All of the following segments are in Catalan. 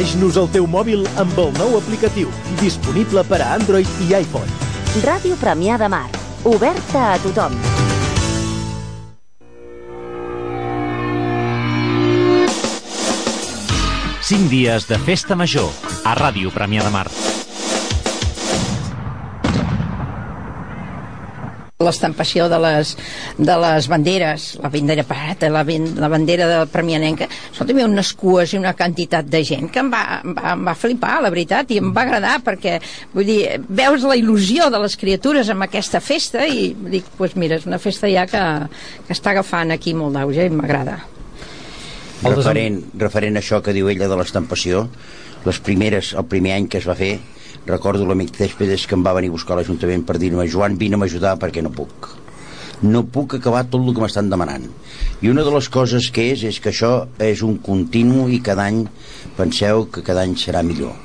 Segueix-nos al teu mòbil amb el nou aplicatiu, disponible per a Android i iPhone. Ràdio Premià de Mar. Oberta a tothom. Cinc dies de festa major a Ràdio Premià de Mar. L'estampació de les, de les banderes, la bandera parata, la, ben, la bandera de Premianenca, hi havia unes cues i una quantitat de gent que em va, em va, em va flipar, la veritat, i em va agradar perquè, vull dir, veus la il·lusió de les criatures amb aquesta festa i dic, doncs pues mira, és una festa ja que, que està agafant aquí molt d'auge i m'agrada. Referent, referent a això que diu ella de l'estampació, les primeres, el primer any que es va fer, recordo l'amic Céspedes que em va venir a buscar a l'Ajuntament per dir-me Joan, vine a ajudar perquè no puc. No puc acabar tot el que m'estan demanant. I una de les coses que és és que això és un continu i cada any penseu que cada any serà millor.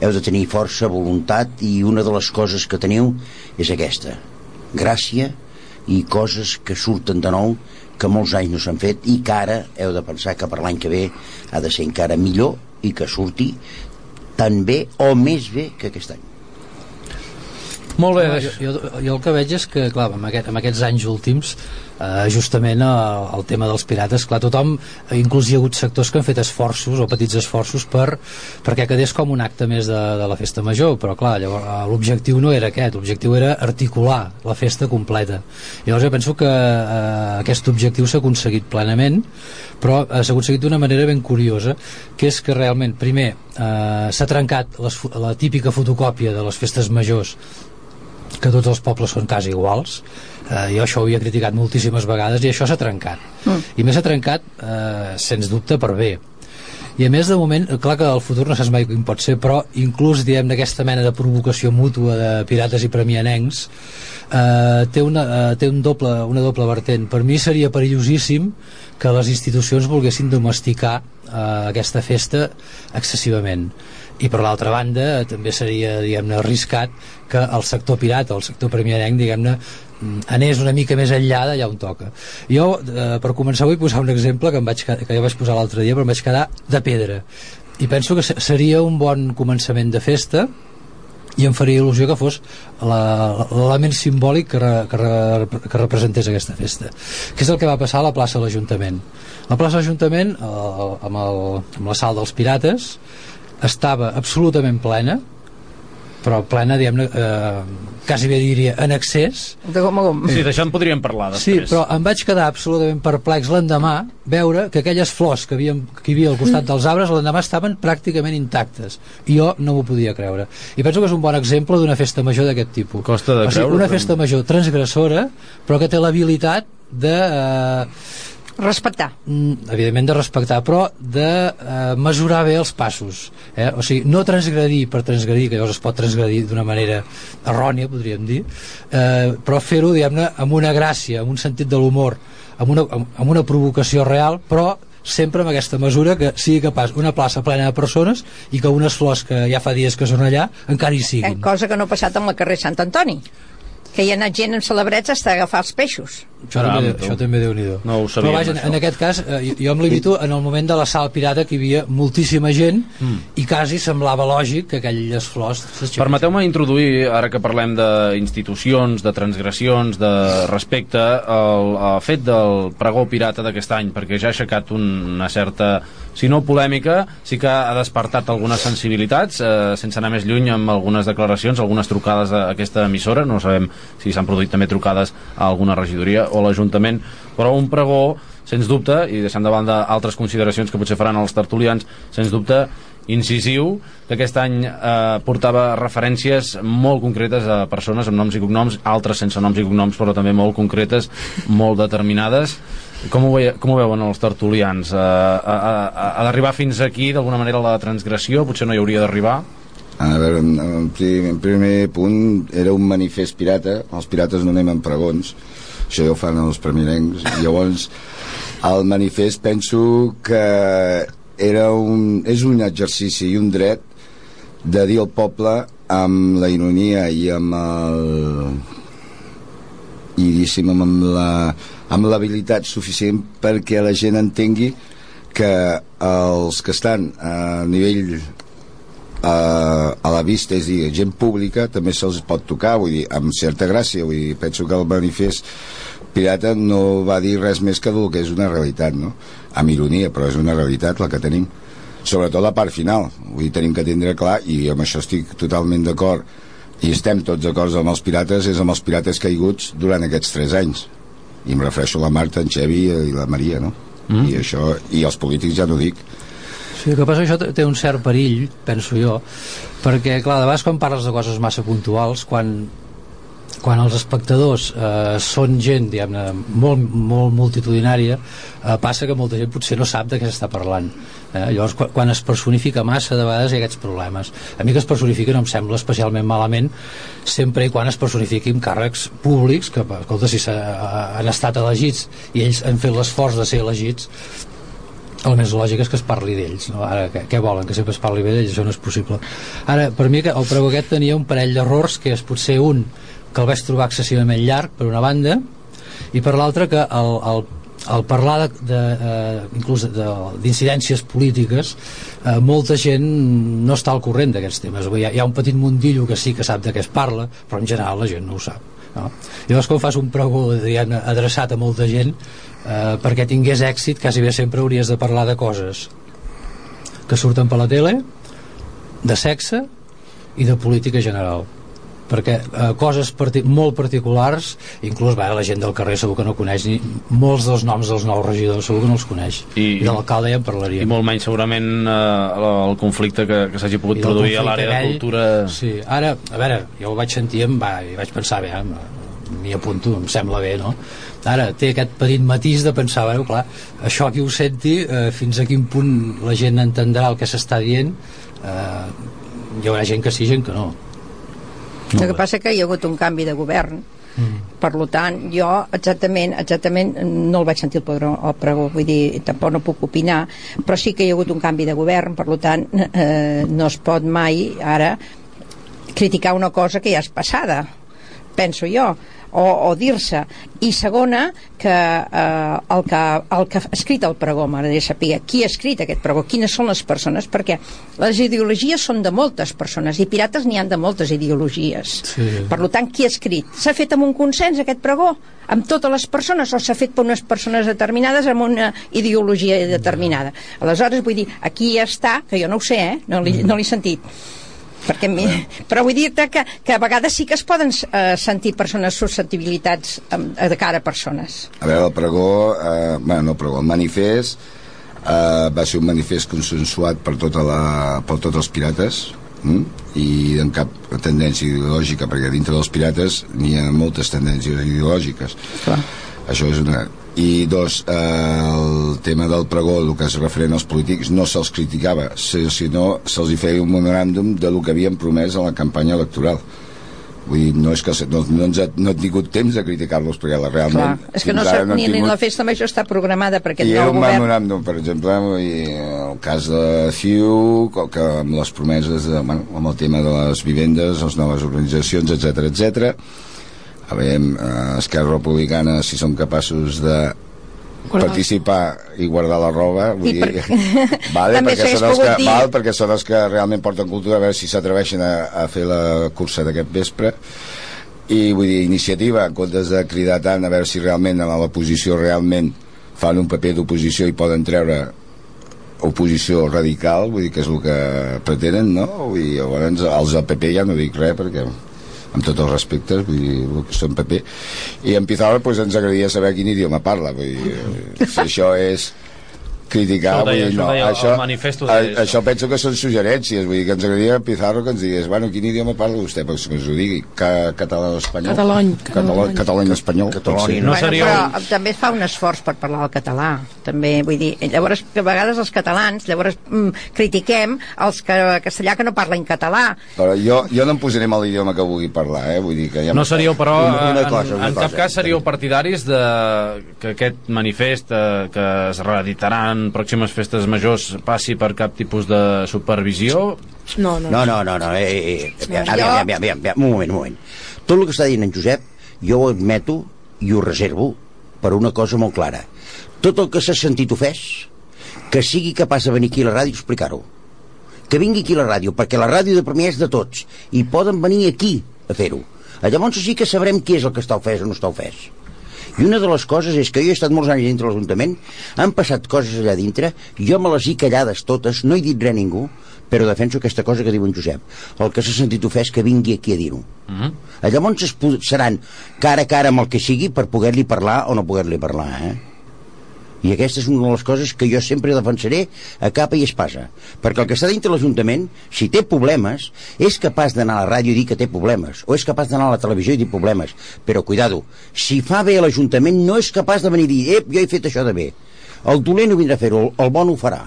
Heu de tenir força, voluntat i una de les coses que teniu és aquesta gràcia i coses que surten de nou que molts anys no s'han fet i que ara heu de pensar que per l'any que ve ha de ser encara millor i que surti tan bé o més bé que aquest any. Molt bé. jo, jo, jo el que veig és que, clar, amb, aquest, amb aquests anys últims, eh, justament el, el tema dels pirates, clar, tothom, inclús hi ha hagut sectors que han fet esforços o petits esforços per, perquè quedés com un acte més de, de la festa major, però clar, llavors l'objectiu no era aquest, l'objectiu era articular la festa completa. Llavors jo penso que eh, aquest objectiu s'ha aconseguit plenament, però eh, s'ha aconseguit d'una manera ben curiosa, que és que realment, primer, eh, s'ha trencat les, la típica fotocòpia de les festes majors que tots els pobles són quasi iguals. Eh, jo això ho havia criticat moltíssimes vegades i això s'ha trencat. Mm. i més s'ha trencat eh, sens dubte per bé. I a més de moment, clar que el futur no saps mai quin pot ser però inclús diem d'aquesta mena de provocació mútua de pirates i premianencs eh, té, una, eh, té un doble, una doble vertent. Per mi seria perillosíssim que les institucions volguessin domesticar eh, aquesta festa excessivament. I per l'altra banda també seria diguem-ne arriscat que el sector pirata el sector premiarenc diguem-ne mm, anés una mica més enllà d'allà on toca. Jo eh, per començar vull posar un exemple que, em vaig, que jo vaig posar l'altre dia però em vaig quedar de pedra. I penso que seria un bon començament de festa i em faria il·lusió que fos l'element simbòlic que, re, que, re, que representés aquesta festa que és el que va passar a la plaça de l'Ajuntament. La plaça de l'Ajuntament amb, el, amb la sal dels pirates estava absolutament plena però plena, diguem-ne, eh, quasi bé diria, en excés. De gom a gom. Sí, d'això en podríem parlar després. Sí, però em vaig quedar absolutament perplex l'endemà veure que aquelles flors que, havia, que hi havia al costat dels arbres l'endemà estaven pràcticament intactes. I jo no m'ho podia creure. I penso que és un bon exemple d'una festa major d'aquest tipus. Costa de o sigui, creure. Una festa major transgressora, però que té l'habilitat de... Eh, respectar. Mm, evidentment de respectar però de eh, mesurar bé els passos eh? o sigui, no transgredir per transgredir que llavors es pot transgredir d'una manera errònia podríem dir eh, però fer-ho diguem-ne amb una gràcia amb un sentit de l'humor amb, una, amb una provocació real però sempre amb aquesta mesura que sigui capaç una plaça plena de persones i que unes flors que ja fa dies que són allà encara hi siguin. eh, cosa que no ha passat amb la carrer Sant Antoni que hi ha anat gent amb celebrets hasta agafar els peixos això també, això també déu nhi no ho sabíem, però vaja, en, això. en aquest cas eh, jo, jo em limito en el moment de la sala pirata que hi havia moltíssima gent Mm. i quasi semblava lògic que aquelles flors s'aixequessin. Permeteu-me introduir, ara que parlem d'institucions, de transgressions, de respecte, el, el fet del pregó pirata d'aquest any, perquè ja ha aixecat un, una certa, si no polèmica, sí que ha despertat algunes sensibilitats, eh, sense anar més lluny amb algunes declaracions, algunes trucades a aquesta emissora, no sabem si s'han produït també trucades a alguna regidoria o a l'Ajuntament, però un pregó sens dubte, i deixant de banda altres consideracions que potser faran els tertulians, sens dubte, incisiu, que aquest any eh, portava referències molt concretes a persones amb noms i cognoms, altres sense noms i cognoms, però també molt concretes, molt determinades. Com ho, veie, com ho veuen els tertulians? Eh, ha, ha, ha d'arribar fins aquí, d'alguna manera, la transgressió? Potser no hi hauria d'arribar? A veure, en primer, en primer punt era un manifest pirata, els pirates no anem amb pregons, això ja ho fan els premirencs, llavors el manifest penso que era un, és un exercici i un dret de dir al poble amb la ironia i amb el i diguéssim amb la amb l'habilitat suficient perquè la gent entengui que els que estan a nivell a, a la vista, és a dir, gent pública també se'ls pot tocar, vull dir, amb certa gràcia vull dir, penso que el manifest pirata no va dir res més que del que és una realitat, no? Amb ironia, però és una realitat la que tenim. Sobretot la part final, vull dir, tenim que tindre clar, i amb això estic totalment d'acord, i estem tots d'acord amb els pirates, és amb els pirates caiguts durant aquests tres anys. I em refereixo a la Marta, en Xevi i la Maria, no? Mm. I això, i els polítics ja no dic. Sí, el que passa que això té un cert perill, penso jo, perquè, clar, de vegades quan parles de coses massa puntuals, quan quan els espectadors eh, són gent diguem-ne molt, molt multitudinària eh, passa que molta gent potser no sap de què s'està parlant eh? llavors quan, quan es personifica massa de vegades hi ha aquests problemes a mi que es personifiquen no em sembla especialment malament sempre i quan es personifiquin càrrecs públics que escolta si han estat elegits i ells han fet l'esforç de ser elegits el més lògic és que es parli d'ells no? ara què, què volen, que sempre es parli d'ells això no és possible ara per mi el prego aquest tenia un parell d'errors que és potser un que el vaig trobar excessivament llarg per una banda i per l'altra que el, el, el parlar de, de, eh, inclús d'incidències polítiques eh, molta gent no està al corrent d'aquests temes hi ha, hi ha un petit mundillo que sí que sap de què es parla però en general la gent no ho sap no? llavors quan fas un pregó diguem, adreçat a molta gent eh, perquè tingués èxit quasi bé sempre hauries de parlar de coses que surten per la tele de sexe i de política general perquè eh, coses parti molt particulars inclús bé, la gent del carrer segur que no coneix ni molts dels noms dels nous regidors segur que no els coneix. I, I de l'alcalde ja en parlaríem. i molt menys segurament eh, el conflicte que, que s'hagi pogut produir a l'àrea de cultura. Sí, ara, a veure, jo ho vaig sentir em va, i vaig pensar, bé, m'hi apunto, em sembla bé, no? Ara, té aquest petit matís de pensar, bueno, clar, això qui ho senti, eh, fins a quin punt la gent entendrà el que s'està dient, eh, hi haurà gent que sí, gent que no el que passa que hi ha hagut un canvi de govern. Mm. per tant jo exactament exactament no el vaig sentir el pregó, el pregó vull dir, tampoc no puc opinar però sí que hi ha hagut un canvi de govern per tant eh, no es pot mai ara criticar una cosa que ja és passada penso jo o, o dir-se. I segona que, eh, el que el que ha escrit el pregó m'agradaria saber qui ha escrit aquest pregó, quines són les persones perquè les ideologies són de moltes persones i pirates n'hi han de moltes ideologies. Sí. per tant qui ha escrit? S'ha fet amb un consens aquest pregó? Amb totes les persones o s'ha fet per unes persones determinades amb una ideologia determinada? Aleshores vull dir, aquí està que jo no ho sé, eh? no l'he no sentit perquè mi, però vull dir-te que, que a vegades sí que es poden eh, sentir persones susceptibilitats eh, de cara a persones a veure, el pregó eh, bueno, no el pregó, el manifest eh, va ser un manifest consensuat per, tota la, per tots els pirates mm? i en cap tendència ideològica perquè dintre dels pirates n'hi ha moltes tendències ideològiques Clar. això és una i dos, eh, el tema del pregó el que es referent als polítics no se'ls criticava sinó se'ls feia un memoràndum de lo que havien promès a la campanya electoral. Vull dir, no és que no, no, ens ha, no he tingut temps de criticar-los perquè la, realment Clar, és que no, no ni, tingut... ni la festa major està programada per aquest I nou un memoràndum, per exemple dir, el cas de CiU que amb les promeses de, bueno, amb el tema de les vivendes, les noves organitzacions, etc etc a veure, eh, Esquerra Republicana si són capaços de guardar. participar i guardar la roba vull dir, per... vale, perquè, són els que, dir... val, perquè són els que realment porten cultura a veure si s'atreveixen a, a fer la cursa d'aquest vespre i vull dir, iniciativa en comptes de cridar tant a veure si realment a l'oposició realment fan un paper d'oposició i poden treure oposició radical, vull dir que és el que pretenen, no? Dir, llavors els del PP ja no dic res perquè amb tots els respectes, vull dir, que són paper. I en Pizarro pues, ens agradaria saber quin idioma parla, vull dir, eh, si això és criticar, això deia, vull dir, no, això, això, a, això penso que són suggerències, vull dir, que ens agradaria Pizarro que ens digués, bueno, quin idioma parla vostè, perquè que ens ho digui, ca, català o espanyol? Catalany. Català, català i espanyol. Catalany. No bueno, seria... Però també fa un esforç per parlar el català, també, vull dir, llavors, que a vegades els catalans, llavors mm, critiquem els que, castellà que no parlen català. Però jo, jo no em posaré amb l'idioma que vulgui parlar, eh? Vull dir que ja no seríeu, però, una, una cosa, una en, en cosa. cap cas seríeu partidaris de que aquest manifest eh, que es reeditaran en pròximes festes majors passi per cap tipus de supervisió? No, no, no. no, no, no. Eh, eh, eh, aviam, aviam, aviam, aviam, un moment, un moment. Tot el que està dient en Josep, jo ho admeto i ho reservo per una cosa molt clara. Tot el que s'ha sentit ofès que sigui capaç de venir aquí a la ràdio i explicar-ho que vingui aquí a la ràdio perquè la ràdio de Premià és de tots i poden venir aquí a fer-ho llavors sí que sabrem qui és el que està ofès o no està ofès i una de les coses és que jo he estat molts anys dintre l'Ajuntament, han passat coses allà dintre, jo me les he callades totes, no he dit res a ningú, però defenso aquesta cosa que diu en Josep. El que s'ha sentit ofès que vingui aquí a dir-ho. Uh Mhm. -huh. Llavors es seran cara a cara amb el que sigui per poder-li parlar o no poder-li parlar, eh? I aquesta és una de les coses que jo sempre defensaré a capa i espasa. Perquè el que està dintre l'Ajuntament, si té problemes, és capaç d'anar a la ràdio i dir que té problemes, o és capaç d'anar a la televisió i dir problemes. Però, cuidado, si fa bé l'Ajuntament, no és capaç de venir i dir, ep, jo he fet això de bé. El dolent ho vindrà a fer-ho, el, bon ho farà.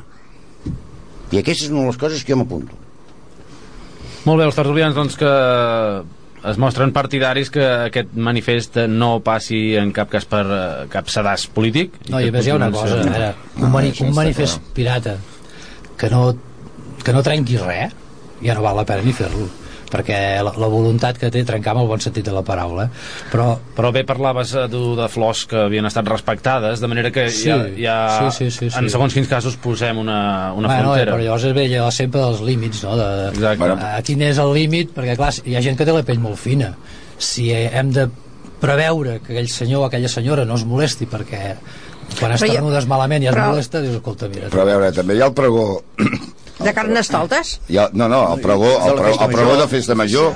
I aquesta és una de les coses que jo m'apunto. Molt bé, els tertulians, doncs, que es mostren partidaris que aquest manifest no passi en cap cas per eh, cap sedàs polític. No, i a més hi ha una cosa, a veure, un, mani, un manifest pirata que no, que no trenqui res, ja no val la pena ni fer-lo perquè la, la voluntat que té trencar amb el bon sentit de la paraula però, però bé parlaves eh, tu de flors que havien estat respectades de manera que Sí, ja, ja sí, sí, sí, sí. en segons quins casos posem una, una bueno, frontera però llavors és bé allò sempre dels límits no? de, Exacte. bueno, a quin és el límit perquè clar, hi ha gent que té la pell molt fina si hem de preveure que aquell senyor o aquella senyora no es molesti perquè quan esternudes malament i es però- molesta dius, escolta, mira Però a veure, també hi ha el pregó... De carnestoltes? Ha, no, no, el pregó, el, pregó, festa el pregó de festa major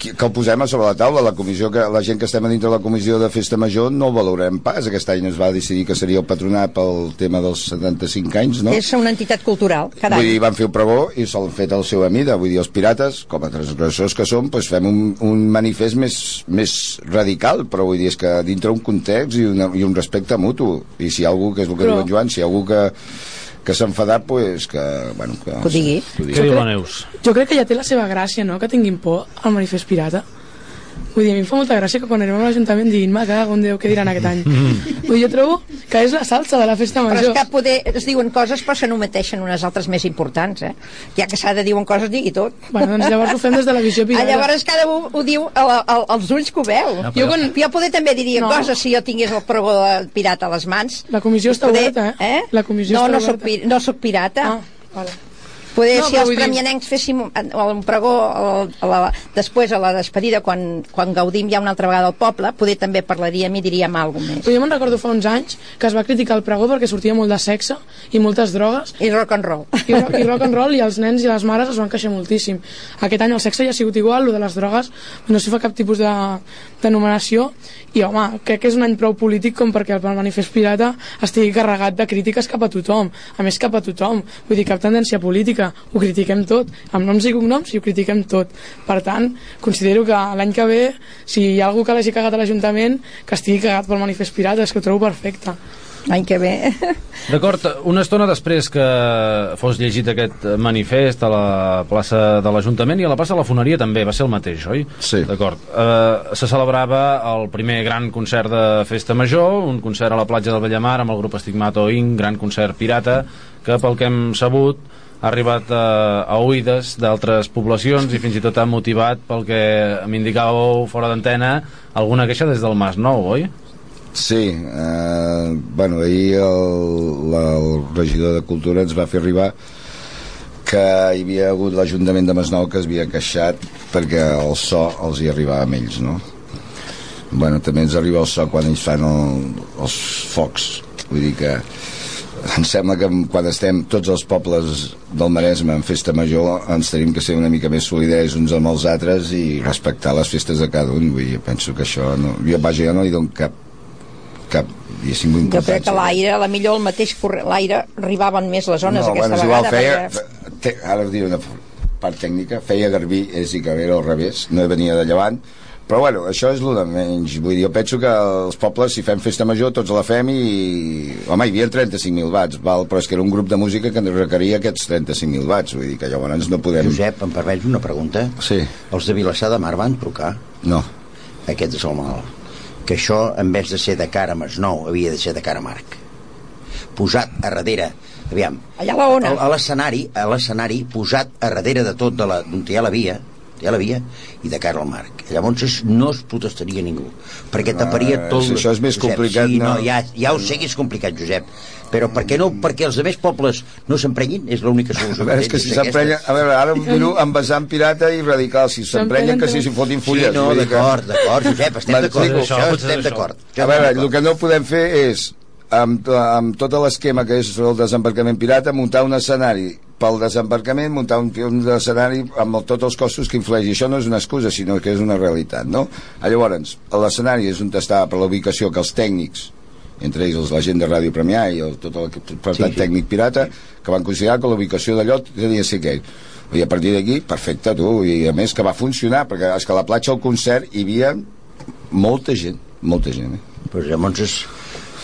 que, que el posem a sobre la taula la comissió que la gent que estem a dintre de la comissió de festa major no el valorem pas aquest any es va decidir que seria el patronat pel tema dels 75 anys no? És una entitat cultural, cada Vull dir, any. van fer el pregó i s'han fet el seu a mida. Vull dir, els pirates, com a transgressors que som, doncs fem un, un manifest més, més radical, però vull dir, és que dintre un context i, una, i un respecte mutu. I si hi ha algú, que és el que Però- diu en Joan, si hi ha algú que, que s'ha enfadat, pues, que, bueno, que, Que ho digui. Que ho què digui. diu la Neus? Jo crec que ja té la seva gràcia, no?, que tinguin por al manifest pirata. Vull dir, a mi em fa molta gràcia que quan arribem a l'Ajuntament diguin, ma, cago en Déu, què diran aquest any? Vull dir, jo trobo que és la salsa de la festa Però és major. que poder, es diuen coses però se n'ometeixen unes altres més importants, eh? Ja que s'ha de dir coses, digui tot. Bueno, doncs llavors ho fem des de la visió Ah, pirata. llavors cada un ho diu a la, a, als ulls que ho veu. No, jo, però- quan, jo poder també diria No. coses si jo tingués el pregó de pirata a les mans. La comissió està Poder- oberta, eh? La comissió no, està no soc, oberta. pi- no soc pirata. Ah, vale. Poder, No, si els vull dir- premianencs féssim un, un pregó el, a la, després a la despedida, quan, quan gaudim ja una altra vegada al poble, poder també parlaríem i diríem alguna més. Però jo me'n recordo fa uns anys que es va criticar el pregó perquè sortia molt de sexe i moltes drogues I rock and roll. i, ro i rock and roll i els nens i les mares es van queixar moltíssim. Aquest any el sexe ja ha sigut igual, el de les drogues no s'hi fa cap tipus de d'anomenació i home, crec que és un any prou polític com perquè el manifest pirata estigui carregat de crítiques cap a tothom a més cap a tothom, vull dir cap tendència política ho critiquem tot, amb noms i cognoms i ho critiquem tot, per tant considero que l'any que ve si hi ha algú que l'hagi cagat a l'Ajuntament que estigui cagat pel manifest pirata, és que ho trobo perfecte L'any que ve. D'acord, una estona després que fos llegit aquest manifest a la plaça de l'Ajuntament i a la plaça de la Foneria també, va ser el mateix, oi? Sí. D'acord. Eh, se celebrava el primer gran concert de Festa Major, un concert a la platja del Bellamar amb el grup Estigmato Inc., gran concert pirata, que pel que hem sabut ha arribat a, a oïdes d'altres poblacions i fins i tot ha motivat pel que m'indicàveu fora d'antena alguna queixa des del Mas Nou, oi? Sí, eh, bueno, ahir el, la, el regidor de Cultura ens va fer arribar que hi havia hagut l'Ajuntament de Masnou que es havia queixat perquè el so els hi arribava a ells, no? Bueno, també ens arriba el so quan ells fan el, els focs, vull dir que em sembla que quan estem tots els pobles del Maresme en festa major ens tenim que ser una mica més solidaris uns amb els altres i respectar les festes de cada un. Vull dir, penso que això no, jo, vaja, jo no hi dono cap cap, diguéssim, Jo importància crec que l'aire, la millor el mateix l'aire arribaven més les zones no, aquesta bueno, és vegada. igual, feia, perquè- te, ara us diré una part tècnica. Feia garbí, és i que era al revés. No venia de llevant però bueno, això és el de menys vull dir, jo penso que els pobles si fem festa major tots la fem i home, hi havia 35.000 watts val? però és que era un grup de música que requeria aquests 35.000 watts vull dir que llavors no podem Josep, em permets una pregunta? Sí. Els de Vilassar de Mar van trucar? no, Aquest és el mal. Que això, en vez de ser de cara a Masnou, havia de ser de cara a Marc. Posat a darrere, aviam, Allà a la ona. a l'escenari, a l'escenari, posat a darrere de tot, de la, d'on hi ha la via, hi ha la via, i de cara al Marc. Llavors es- no es protestaria ningú, perquè taparia Ah, tot... si això és més Josep, complicat, Sí, no, no. ja, ja ho sé que és complicat, Josep. però per què no perquè els altres pobles no s'emprenyin és l'única solució a veure, és que si s'emprenyen a veure, ara em miro envasant pirata i radical si s'emprenyen que si s'hi fotin fulles sí, no, d'acord, d'acord, Josep, estem d'acord això, això estem d'acord a veure, el que no podem fer és amb, amb tot l'esquema que és el desembarcament pirata muntar un escenari pel desembarcament muntar un, un escenari amb el, tots els costos que influeix i això no és una excusa sinó que és una realitat no? llavors l'escenari és on està per la ubicació que els tècnics entre ells la gent de Ràdio Premià i el, tot el sí, sí. tècnic pirata que van considerar que la ubicació d'allò tenia ser aquell i a partir d'aquí, perfecte, tu i a més que va funcionar, perquè és que a la platja al concert hi havia molta gent molta gent, eh? Pues llavors és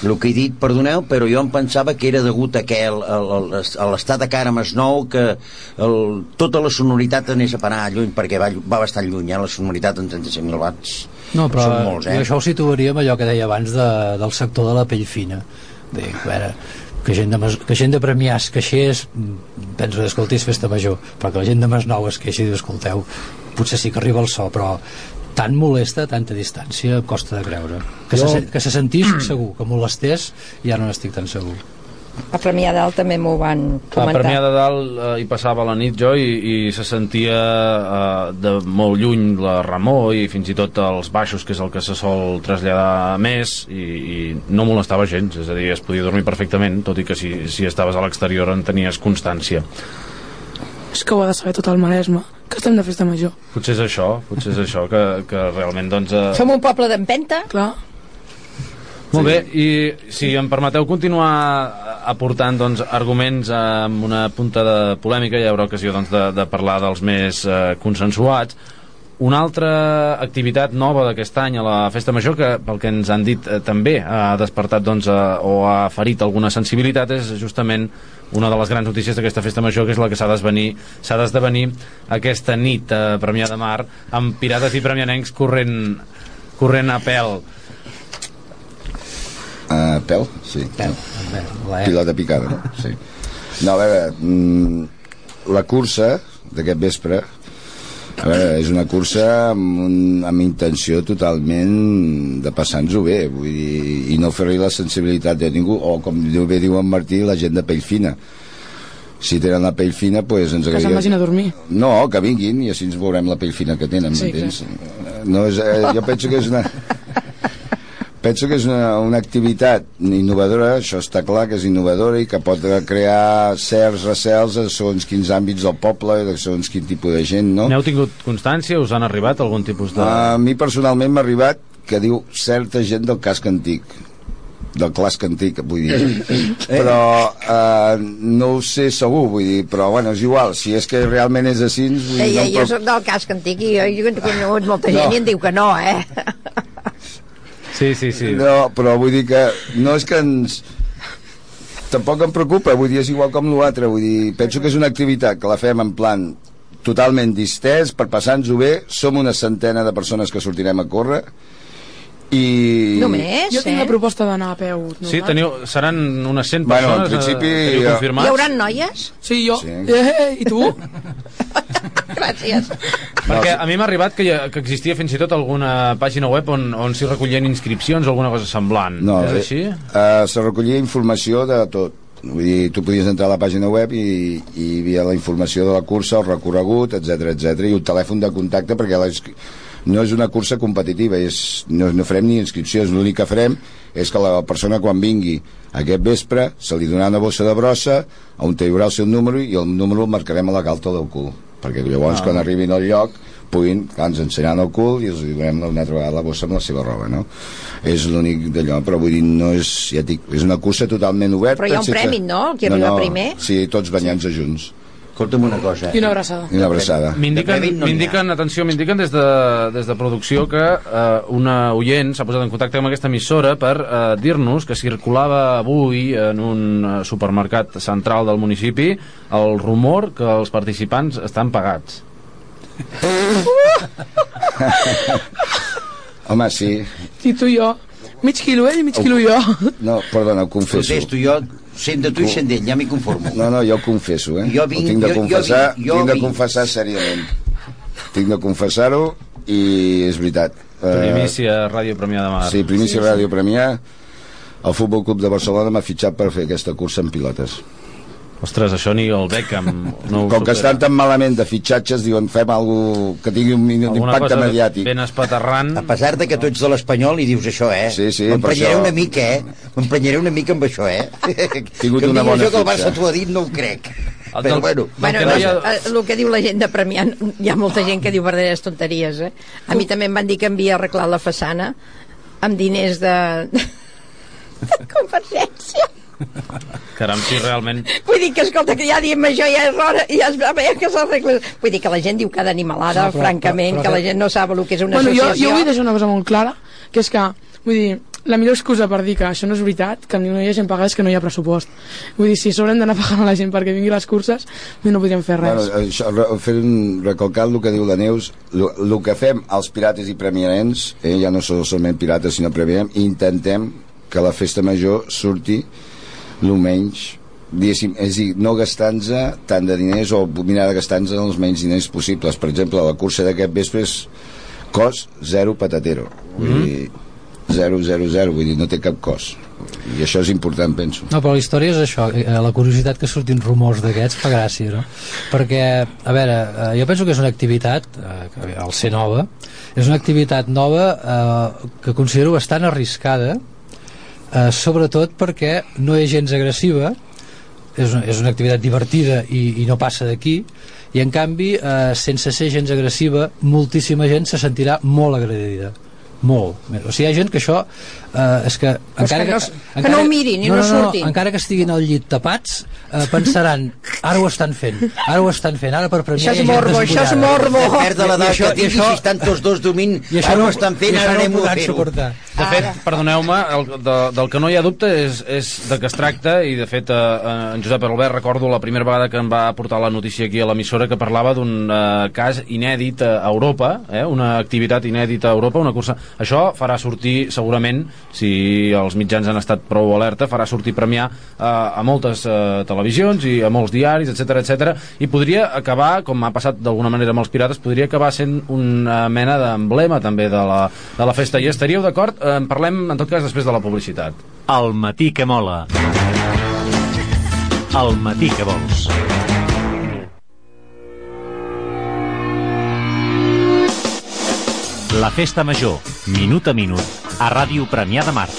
el que he dit, perdoneu, però jo em pensava que era degut a que l'estat de cara nou que el, tota la sonoritat anés a parar lluny, perquè va, va bastant lluny, eh, la sonoritat en 35.000 watts. No, però molts, eh? això ho situaria amb allò que deia abans de, del sector de la pell fina. Dic, a veure, que gent de, que gent de Premià es queixés penso, escoltis, festa major però que la gent de Masnou es queixi escolteu potser sí que arriba el so però tan molesta, tanta distància, costa de creure. Que, jo... se, que se sentís segur, que molestés, ja no n'estic tan segur. A Premià de Dalt també m'ho van comentar. A Premià de Dalt eh, hi passava la nit jo i, i se sentia eh, de molt lluny la remor i fins i tot els baixos, que és el que se sol traslladar més i, i no molestava gens, és a dir, es podia dormir perfectament, tot i que si, si estaves a l'exterior en tenies constància. És que ho ha de saber tot el Maresme que estem de festa major. Potser és això, potser és això que, que realment doncs... Eh... Som un poble d'empenta? Clar. Molt sí. bé, i si em permeteu continuar aportant doncs, arguments amb una punta de polèmica, hi haurà ocasió doncs, de, de parlar dels més eh, consensuats, una altra activitat nova d'aquest any a la Festa Major que, pel que ens han dit, eh, també ha despertat doncs, eh, o ha ferit alguna sensibilitat és justament una de les grans notícies d'aquesta festa major que és la que s'ha d'esdevenir aquesta nit a eh, Premià de Mar amb pirates i premianencs corrent, corrent a pèl a pèl? Sí. Pèl. Pilota picada, no? Sí. No, a veure, mm, la cursa d'aquest vespre a veure, és una cursa amb, un, amb intenció totalment de passar-nos-ho bé vull dir, i no fer-li la sensibilitat de ningú o com bé diu en Martí la gent de pell fina. Si tenen la pell fina pues ens que se'n vagin a dormir. No, que vinguin i així ens veurem la pell fina que tenen sí, no és, eh, jo penso que és una penso que és una, una activitat innovadora, això està clar que és innovadora i que pot crear certs recels segons quins àmbits del poble, segons quin tipus de gent, no? N'heu tingut constància? Us han arribat algun tipus de... A mi personalment m'ha arribat que diu certa gent del casc antic del clasc antic, vull dir. Però eh, no ho sé segur, vull dir, però bueno, és igual, si és que realment és així... Vull dir, ei, no, jo però... soc del casc antic i jo, jo he conegut molta gent no. i em diu que no, eh? Sí, sí, sí. No, però vull dir que no és que ens tampoc em preocupa, vull dir, és igual com l'altre, vull dir, penso que és una activitat que la fem en plan totalment distès, per passar-nos-ho bé, som una centena de persones que sortirem a córrer, i... Només, Jo tinc eh? la proposta d'anar a peu. No sí, teniu, seran unes 100 bueno, persones, en principi, eh. Hi haurà noies? Sí, jo. Sí. Eh, I tu? Gràcies. Perquè a mi m'ha arribat que, que existia fins i tot alguna pàgina web on, on s'hi recollien inscripcions o alguna cosa semblant. No, és així? Uh, se recollia informació de tot. Vull dir, tu podies entrar a la pàgina web i, i hi havia la informació de la cursa, el recorregut, etc etc i un telèfon de contacte perquè les, no és una cursa competitiva, és, no, no farem ni inscripcions, l'únic que farem és que la persona quan vingui aquest vespre se li donarà una bossa de brossa on hi haurà el seu número i el número el marcarem a la galta del cul perquè llavors ah. quan arribin al lloc puguin, clar, ens ensenyaran el cul i els donem una altra vegada la bossa amb la seva roba no? és l'únic d'allò però vull dir, no és, ja dic, és una cursa totalment oberta però hi ha un premi, no? El que arriba no, primer sí, tots banyant-se junts Escolta'm una cosa. I una abraçada. I una abraçada. M'indiquen, no atenció, m'indiquen des, de, des de producció que eh, una oient s'ha posat en contacte amb aquesta emissora per eh, dir-nos que circulava avui en un eh, supermercat central del municipi el rumor que els participants estan pagats. Home, sí. I tu i jo. Mig quilo ell, mig quilo jo. No, perdona, ho confesso. Protesto, jo sent de tu i sent d'ell, ja m'hi conformo. No, no, jo ho confesso, eh? Jo vinc, ho tinc de confessar, jo, jo, jo tinc de vinc. confessar seriament. Tinc de confessar-ho i és veritat. Primícia, Ràdio Premià de Mar. Sí, Primícia sí, Ràdio Premià. el Futbol Club de Barcelona m'ha fitxat per fer aquesta cursa en pilotes. Ostres, això ni el Beckham no Com que supera. estan tan malament de fitxatges, diuen fem algo que tingui un Alguna d'impacte cosa mediàtic. ben espaterrant A pesar de que tu ets de l'Espanyol i dius això, eh? Sí, sí, per M'emprenyaré això- una mica, eh? M'emprenyaré una mica amb això, eh? Tingut que em una digui bona això que el fitxa. Barça t'ho ha dit, no ho crec. El Però del- bueno, Bueno, que no ha- ha... el que diu la gent de Premià, hi ha molta gent que diu verdaderes tonteries, eh? A mi també em van dir que havia arreglat la façana amb diners de... de convergència. Caram, si realment... Vull dir que, escolta, que ja diem això, ja és hora, ja es va bé que s'arregla. Vull dir que la gent diu cada animalada, No, però- francament, però- però que la que- gent no sap el que és una Bueno, jo, associació. jo vull deixar una cosa molt clara, que és que, vull dir, la millor excusa per dir que això no és veritat, que no hi ha gent pagada, és que no hi ha pressupost. Vull dir, si s'haurem d'anar pagant a la gent perquè vingui les curses, no podríem fer res. Bueno, això, fer un, recalcar el que diu la Neus, el que fem als pirates i premiarens, eh, ja no són solament pirates sinó premiarem, intentem que la festa major surti el menys diguéssim, és a dir, no gastant-nos tant de diners o mirar de gastar-nos els menys diners possibles. Per exemple, la cursa d'aquest vespre és cost zero patatero. Vull Mm. dir, zero, zero, zero, vull dir, no té cap cost. I això és important, penso. No, però la història és això, eh, la curiositat que surtin rumors d'aquests fa gràcia, no? Perquè, a veure, eh, jo penso que és una activitat, eh, al ser nova, és una activitat nova eh, que considero bastant arriscada, eh, sobretot perquè no és gens agressiva, és una, és una activitat divertida i, i no passa d'aquí, i en canvi, eh, sense ser gens agressiva, moltíssima gent se sentirà molt agredida molt. O sigui, hi ha gent que això eh, és que Pues que no- que no ho mirin i no surtin. encara que estiguin al llit tapats eh, pensaran, ara ho estan fent ara ho estan fent, ara per premiar Això és morbo, això és morbo. Perdre I això- que i tingui, això- si estan tots dos dormint, i això ara no, ho estan fent, ara no anem ho a fer-ho. suportar De fet, perdoneu-me, el- de, del que no hi ha dubte és, és de què es tracta i de fet eh, en Josep Albert recordo la primera vegada que em va portar la notícia aquí a l'emissora que parlava d'un eh, cas inèdit a Europa, eh, una activitat inèdita a Europa, una cursa. Això farà sortir segurament, si els mitjans han estat prou alerta, farà sortir premiar eh, a moltes eh, televisions i a molts diaris, etc etc. i podria acabar, com ha passat d'alguna manera amb els pirates, podria acabar sent una mena d'emblema també de la, de la festa. I estaríeu d'acord? Eh, En parlem, en tot cas, després de la publicitat. El matí que mola. El matí que vols. La festa major, minut a minut, a Ràdio Premià de Mar.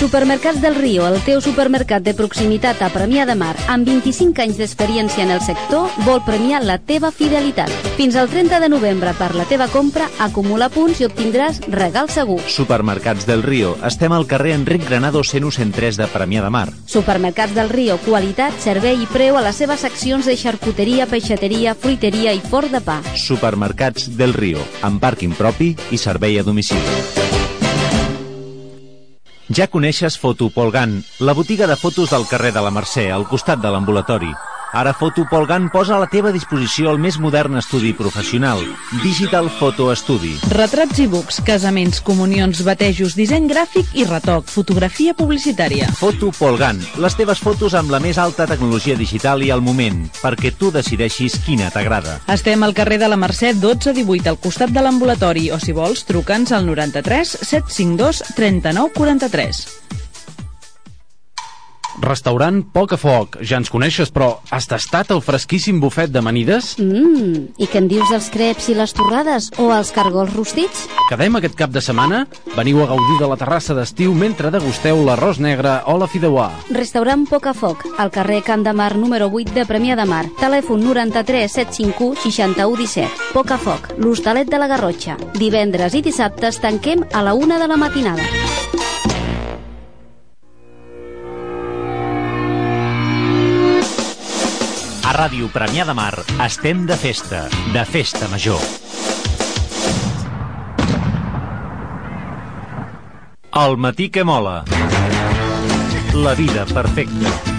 Supermercats del Río, el teu supermercat de proximitat a Premià de Mar, amb 25 anys d'experiència en el sector, vol premiar la teva fidelitat. Fins al 30 de novembre, per la teva compra, acumula punts i obtindràs regal segur. Supermercats del Río. Estem al carrer Enric Granado 103 de Premià de Mar. Supermercats del Río, qualitat, servei i preu a les seves seccions de xarcuteria, peixateria, fruiteria i forn de pa. Supermercats del Río, amb pàrquing propi i servei a domicili. Ja coneixes Fotopolgan, la botiga de fotos del carrer de la Mercè, al costat de l'ambulatori. Ara Fotopolgan posa a la teva disposició el més modern estudi professional, Digital Photo Study. Retrats i books, casaments, comunions, batejos, disseny gràfic i retoc, fotografia publicitària. Fotopolgan, les teves fotos amb la més alta tecnologia digital i al moment, perquè tu decideixis quina t'agrada. Estem al carrer de la Mercè 1218, al costat de l'ambulatori, o si vols, truca'ns al 93 752 39 43. Restaurant Poc a Foc. Ja ens coneixes, però has tastat el fresquíssim bufet d'amanides? Mmm, i què em dius dels creps i les torrades o els cargols rostits? Quedem aquest cap de setmana? Veniu a gaudir de la terrassa d'estiu mentre degusteu l'arròs negre o la fideuà. Restaurant Poc a Foc, al carrer Camp de Mar número 8 de Premià de Mar. Telèfon 93 751 61 17. Poc a Foc, l'hostalet de la Garrotxa. Divendres i dissabtes tanquem a la una de la matinada. Ràdio Premià de Mar estem de festa, de festa major. El matí que mola. La vida perfecta.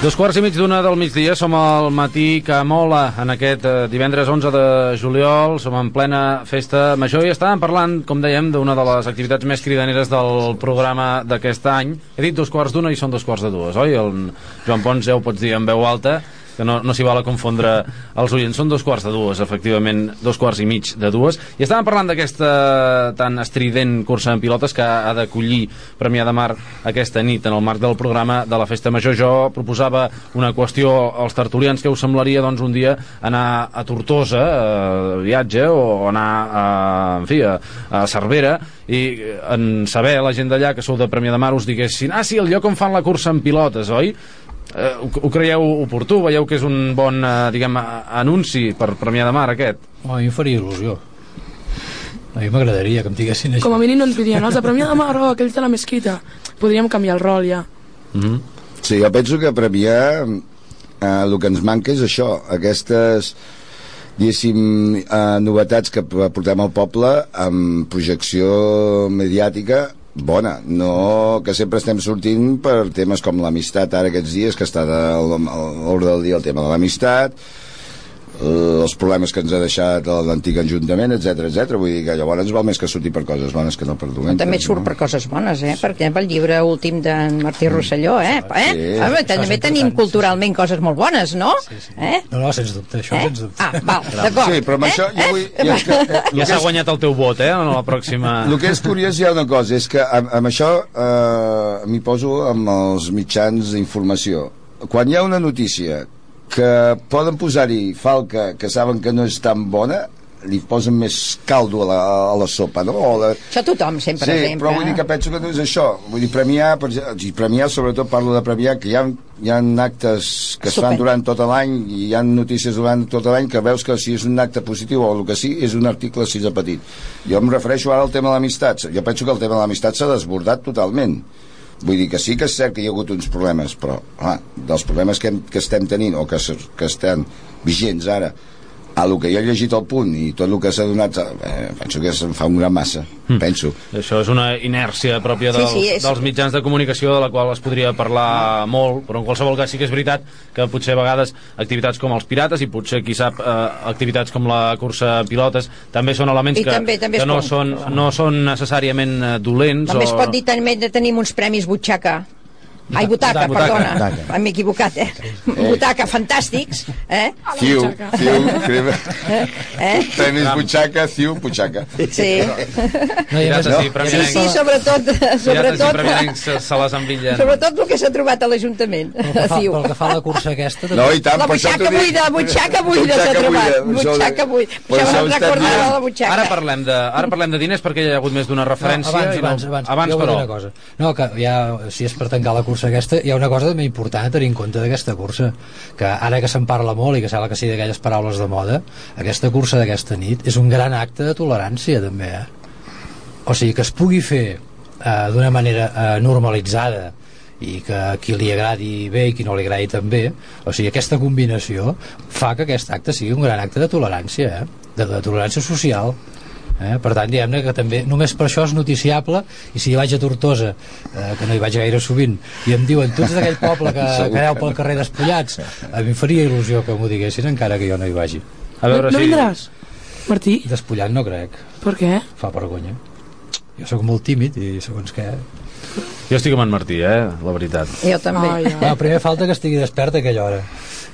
Dos quarts i mig d'una del migdia, som al matí que mola en aquest eh, divendres 11 de juliol, som en plena festa major i estàvem parlant, com dèiem, d'una de les activitats més cridaneres del programa d'aquest any. He dit dos quarts d'una i són dos quarts de dues, oi? El Joan Pons ja ho pots dir en veu alta. Que no, no s'hi val a confondre els oients. Són dos quarts de dues, efectivament, dos quarts i mig de dues. I estàvem parlant d'aquesta tan estrident cursa en pilotes que ha d'acollir Premià de Mar aquesta nit en el marc del programa de la Festa Major. Jo proposava una qüestió als tertulians que us semblaria doncs, un dia anar a Tortosa, a viatge, o anar a, en fi, a, a Cervera, i en saber la gent d'allà que sou de Premià de Mar us diguessin ah sí, el lloc on fan la cursa en pilotes, oi? Eh, ho, ho creieu oportú? Veieu que és un bon, eh, diguem, anunci per Premià de Mar, aquest? Oh, a mi em faria il·lusió. A mi m'agradaria que em diguessin això. Com a mínim no ens dirien, els de Premià de Mar, oh, aquells de la mesquita. Podríem canviar el rol ja. Mm -hmm. Sí, jo penso que Premià eh, el que ens manca és això, aquestes diguéssim, eh, novetats que portem al poble amb projecció mediàtica bona, no que sempre estem sortint per temes com l'amistat. Ara aquests dies, que està a l'ordre del dia el tema de l'amistat els problemes que ens ha deixat l'antic Ajuntament, etc etc. Vull dir que llavors val més que surti per coses bones que no per dolentes. També surt no? per coses bones, eh? Per exemple, el llibre últim d'en Martí mm. Rosselló, eh? eh? Sí. Home, també tenim culturalment coses molt bones, no? Sí, sí. Eh? No, no, sens dubte, això Eh? sens dubte. Ah, val, d'acord. Sí, però amb Eh? això jo vull... Eh? Jo és que, eh, Ja s'ha guanyat el teu vot, eh, en la pròxima... El que és curiós hi ha una cosa, és que amb, amb això eh, m'hi poso amb els mitjans d'informació. Quan hi ha una notícia que poden posar-hi falca que saben que no és tan bona, li posen més caldo a la, a la sopa, no? O la... Això tothom, sempre, sí, sempre. però vull dir que penso que no és això. Vull dir, premiar, per, premiar, sobretot parlo de premiar, que hi ha, hi ha actes que es fan durant tot l'any i hi ha notícies durant tot l'any que veus que si és un acte positiu o el que sí, és un article així de petit. Jo em refereixo ara al tema de l'amistat. Jo penso que el tema de l'amistat s'ha desbordat totalment. Vull dir que sí que és cert que hi ha hagut uns problemes, però ah, dels problemes que, hem, que estem tenint o que, que estan vigents ara a el que jo he llegit al punt i tot el que s'ha donat eh, penso que se'n fa un gran massa penso. Això és una inèrcia pròpia Sí, dels, sí, és- dels mitjans de comunicació de la qual es podria parlar molt, però en qualsevol cas sí que és veritat que potser a vegades activitats com els pirates i potser, qui sap, eh, activitats com la cursa pilotes també són elements I que, també- també que es no, pot- són, no són necessàriament eh, dolents També es o... pot dir també de tenim uns premis butxaca. Ai, butaca, Butaca. perdona. Butaca. M'he equivocat, eh? Butaca, fantàstics. Eh? Ciu, ciu, crema eh? tenis butxaca, ciu, butxaca Sí. No, i a més, Pirates i Sí, premianencs, sí, sobretot, sobretot, premianencs se, les envitllen. sobretot el que s'ha trobat a l'Ajuntament. pel que, fa, Diu. pel que fa a la cursa aquesta... no, i tant, La per això butxaca t'ho dic. buida, butxaca buida s'ha trobat. Butxaca buida. Això me'n recordava la butxaca. Ara parlem, de, ara parlem de diners perquè hi ha hagut més d'una referència. No, abans, i no- abans, abans, abans però. una cosa. No, que ja, si és per tancar la cursa aquesta, hi ha una cosa també important a tenir en compte d'aquesta cursa, que ara que se'n parla molt i que sembla que sigui d'aquelles paraules de moda, aquesta cursa d'aquesta nit és un gran acte de tolerància, també, eh? O sigui, que es pugui fer eh, d'una manera eh, normalitzada i que a qui li agradi bé i qui no li agradi també o sigui, aquesta combinació fa que aquest acte sigui un gran acte de tolerància eh? de, de tolerància social Eh? Per tant, diguem-ne que també només per això és noticiable i si hi vaig a Tortosa, eh, que no hi vaig gaire sovint, i em diuen tots d'aquell poble que, que aneu pel carrer despullats, a mi em faria il·lusió que m'ho diguessin encara que jo no hi vagi. A veure no si... vindràs, Martí? Despullat no crec, Per què? fa vergonya. Jo sóc molt tímid i segons què... Jo estic amb en Martí, eh? La veritat. Jo també. Ai, ai. No, primer falta que estigui despert a aquella hora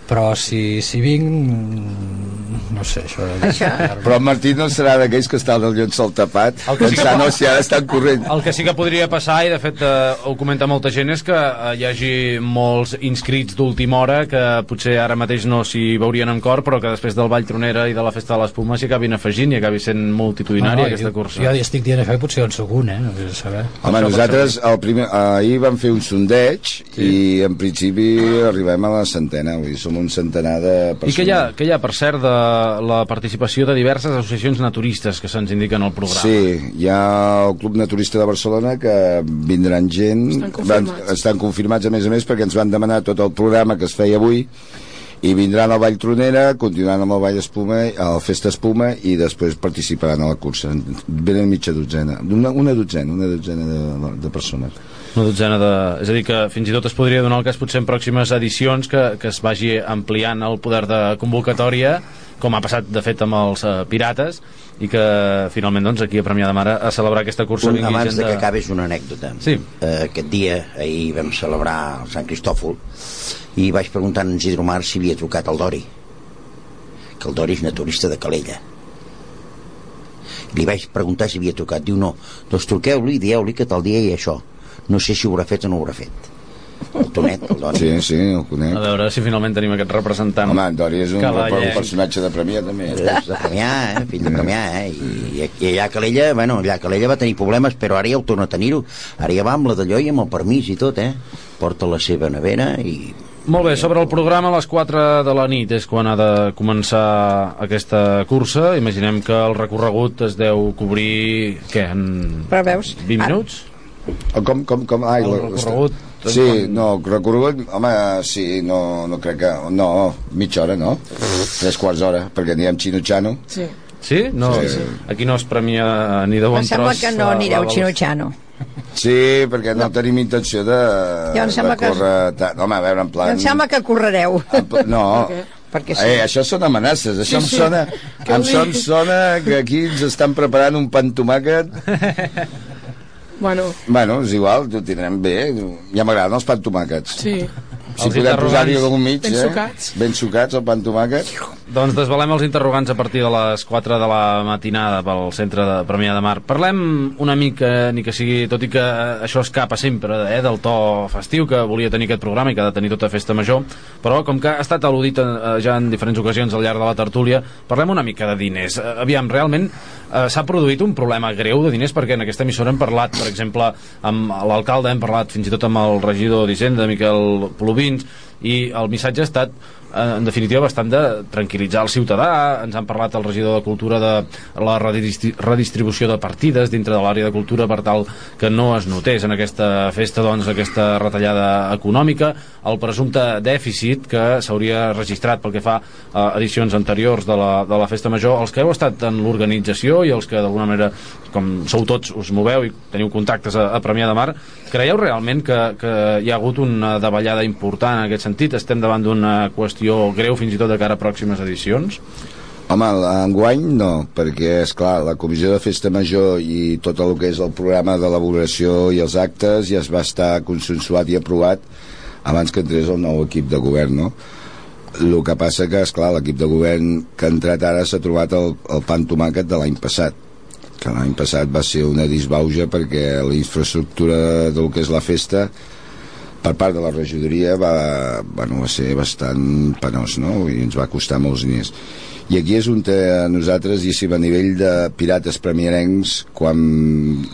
però si, si vinc no sé, això, Això. però en Martí no serà d'aquells que està del llençol tapat El que sí que- pensant, no, si ara estan corrent El que sí que podria passar, i de fet eh, ho comenta molta gent, és que eh, hi hagi molts inscrits d'última hora que potser ara mateix no s'hi veurien en cor, però que després del Vall Tronera i de la Festa de l'Espuma s'hi acabin afegint i acabi sent multitudinària aquesta jo, cursa. jo estic dient això i potser en sóc un, eh? No sé saber. Home, Això, nosaltres el primer, ahir vam fer un sondeig sí. i en principi arribem a la centena, vull dir, som un centenar de persones. I què hi, ha, què hi ha, per cert, de la participació de diverses associacions naturistes que se'ns indiquen al programa? Sí, hi ha el Club Naturista de Barcelona que vindran gent Estan confirmats. van, estan confirmats a més a més perquè ens van demanar tot el programa que es feia avui i vindran al Vall Tronera, continuaran amb el Vall Espuma, al Festa Espuma i després participaran a la cursa. Venen mitja dotzena, una, una dotzena, una dotzena de, de persones. Una dotzena de... És a dir, que fins i tot es podria donar el cas potser en pròximes edicions que, que es vagi ampliant el poder de convocatòria com ha passat de fet amb els uh, pirates i que finalment doncs, aquí a Premià de Mar a celebrar aquesta cursa un, abans de que acabés una anècdota. Sí. uh, aquest dia ahir vam celebrar el Sant Cristòfol i vaig preguntar a en Isidro Mar si havia trucat al Dori que el Dori és naturista de Calella. Li vaig preguntar si havia trucat. Diu no, doncs truqueu-li i dieu-li que tal dia hi ha això. No sé si ho haurà fet o no ho haurà fet el Tonet, el Dori sí, sí, el conec a veure si finalment tenim aquest representant home, en Dori és un, un personatge de Premià també és de Premià, eh? fill de Premià eh? I, i allà a Calella bueno, allà a Calella va tenir problemes però ara ja ho torna a tenir-ho ara ja va amb la d'allò i amb el permís i tot eh? porta la seva nevera i molt bé, sobre el programa a les 4 de la nit és quan ha de començar aquesta cursa. Imaginem que el recorregut es deu cobrir, què, en Però veus, 20 minuts? Com, com, com? Ai, el recorregut... Sí, no, recorregut, home, sí, no, no crec que... No, mitja hora, no? Tres quarts d'hora, perquè anirem xino-xano. Sí. Sí? No, sí. Aquí no es premia ni de bon Em sembla tros. que no anireu xino-xano. Sí, perquè no, tenim intenció de, Jo em sembla de que- córrer... tant. Home, a veure, en plan... Em sembla que correreu. No, Perquè sí. eh, això són amenaces, això Sí, em sí. sona, Què em vull son, dir? sona que aquí ens estan preparant un pan tomàquet. Bueno, Bueno, és igual, ho tindrem bé, ja m'agraden els pan tomàquets. sí. Si Els podem posar-hi algun mig, Ben eh? sucats. Ben sucats, el pan tomàquet. Doncs desvelem els interrogants a partir de les 4 de la matinada pel centre de Premià de Mar. Parlem una mica, ni que sigui, tot i que això escapa sempre eh, del to festiu que volia tenir aquest programa i que ha de tenir tota festa major, però com que ha estat al·ludit eh, ja en diferents ocasions al llarg de la tertúlia, parlem una mica de diners. Eh, Aviam, realment eh, s'ha produït un problema greu de diners perquè en aquesta emissora hem parlat, per exemple, amb l'alcalde, hem parlat fins i tot amb el regidor d'Hisenda, Miquel Plovins, i el missatge ha estat eh, en definitiva bastant de tranquil·litzar el ciutadà. Ens han parlat el regidor de Cultura de la redistri redistribució de partides dintre de l'àrea de Cultura per tal que no es notés en aquesta festa doncs aquesta retallada econòmica. El presumpte dèficit que s'hauria registrat pel que fa a edicions anteriors de la, de la festa major. Els que heu estat en l'organització i els que d'alguna manera com sou tots us moveu i teniu contactes a, a Premià de Mar creieu realment que, que hi ha hagut una davallada important en aquest sentit? Estem davant d'una qüestió greu fins i tot de cara a pròximes edicions? Home, enguany no, perquè, és clar la comissió de festa major i tot el que és el programa d'elaboració i els actes ja es va estar consensuat i aprovat abans que entrés el nou equip de govern, no? El que passa que, és clar l'equip de govern que ha entrat ara s'ha trobat el, el pan tomàquet de l'any passat que l'any passat va ser una disbauja perquè la infraestructura del que és la festa per part de la regidoria va, bueno, va ser bastant penós no? i ens va costar molts diners i aquí és on eh, nosaltres diguéssim, a nivell de pirates premiarencs quan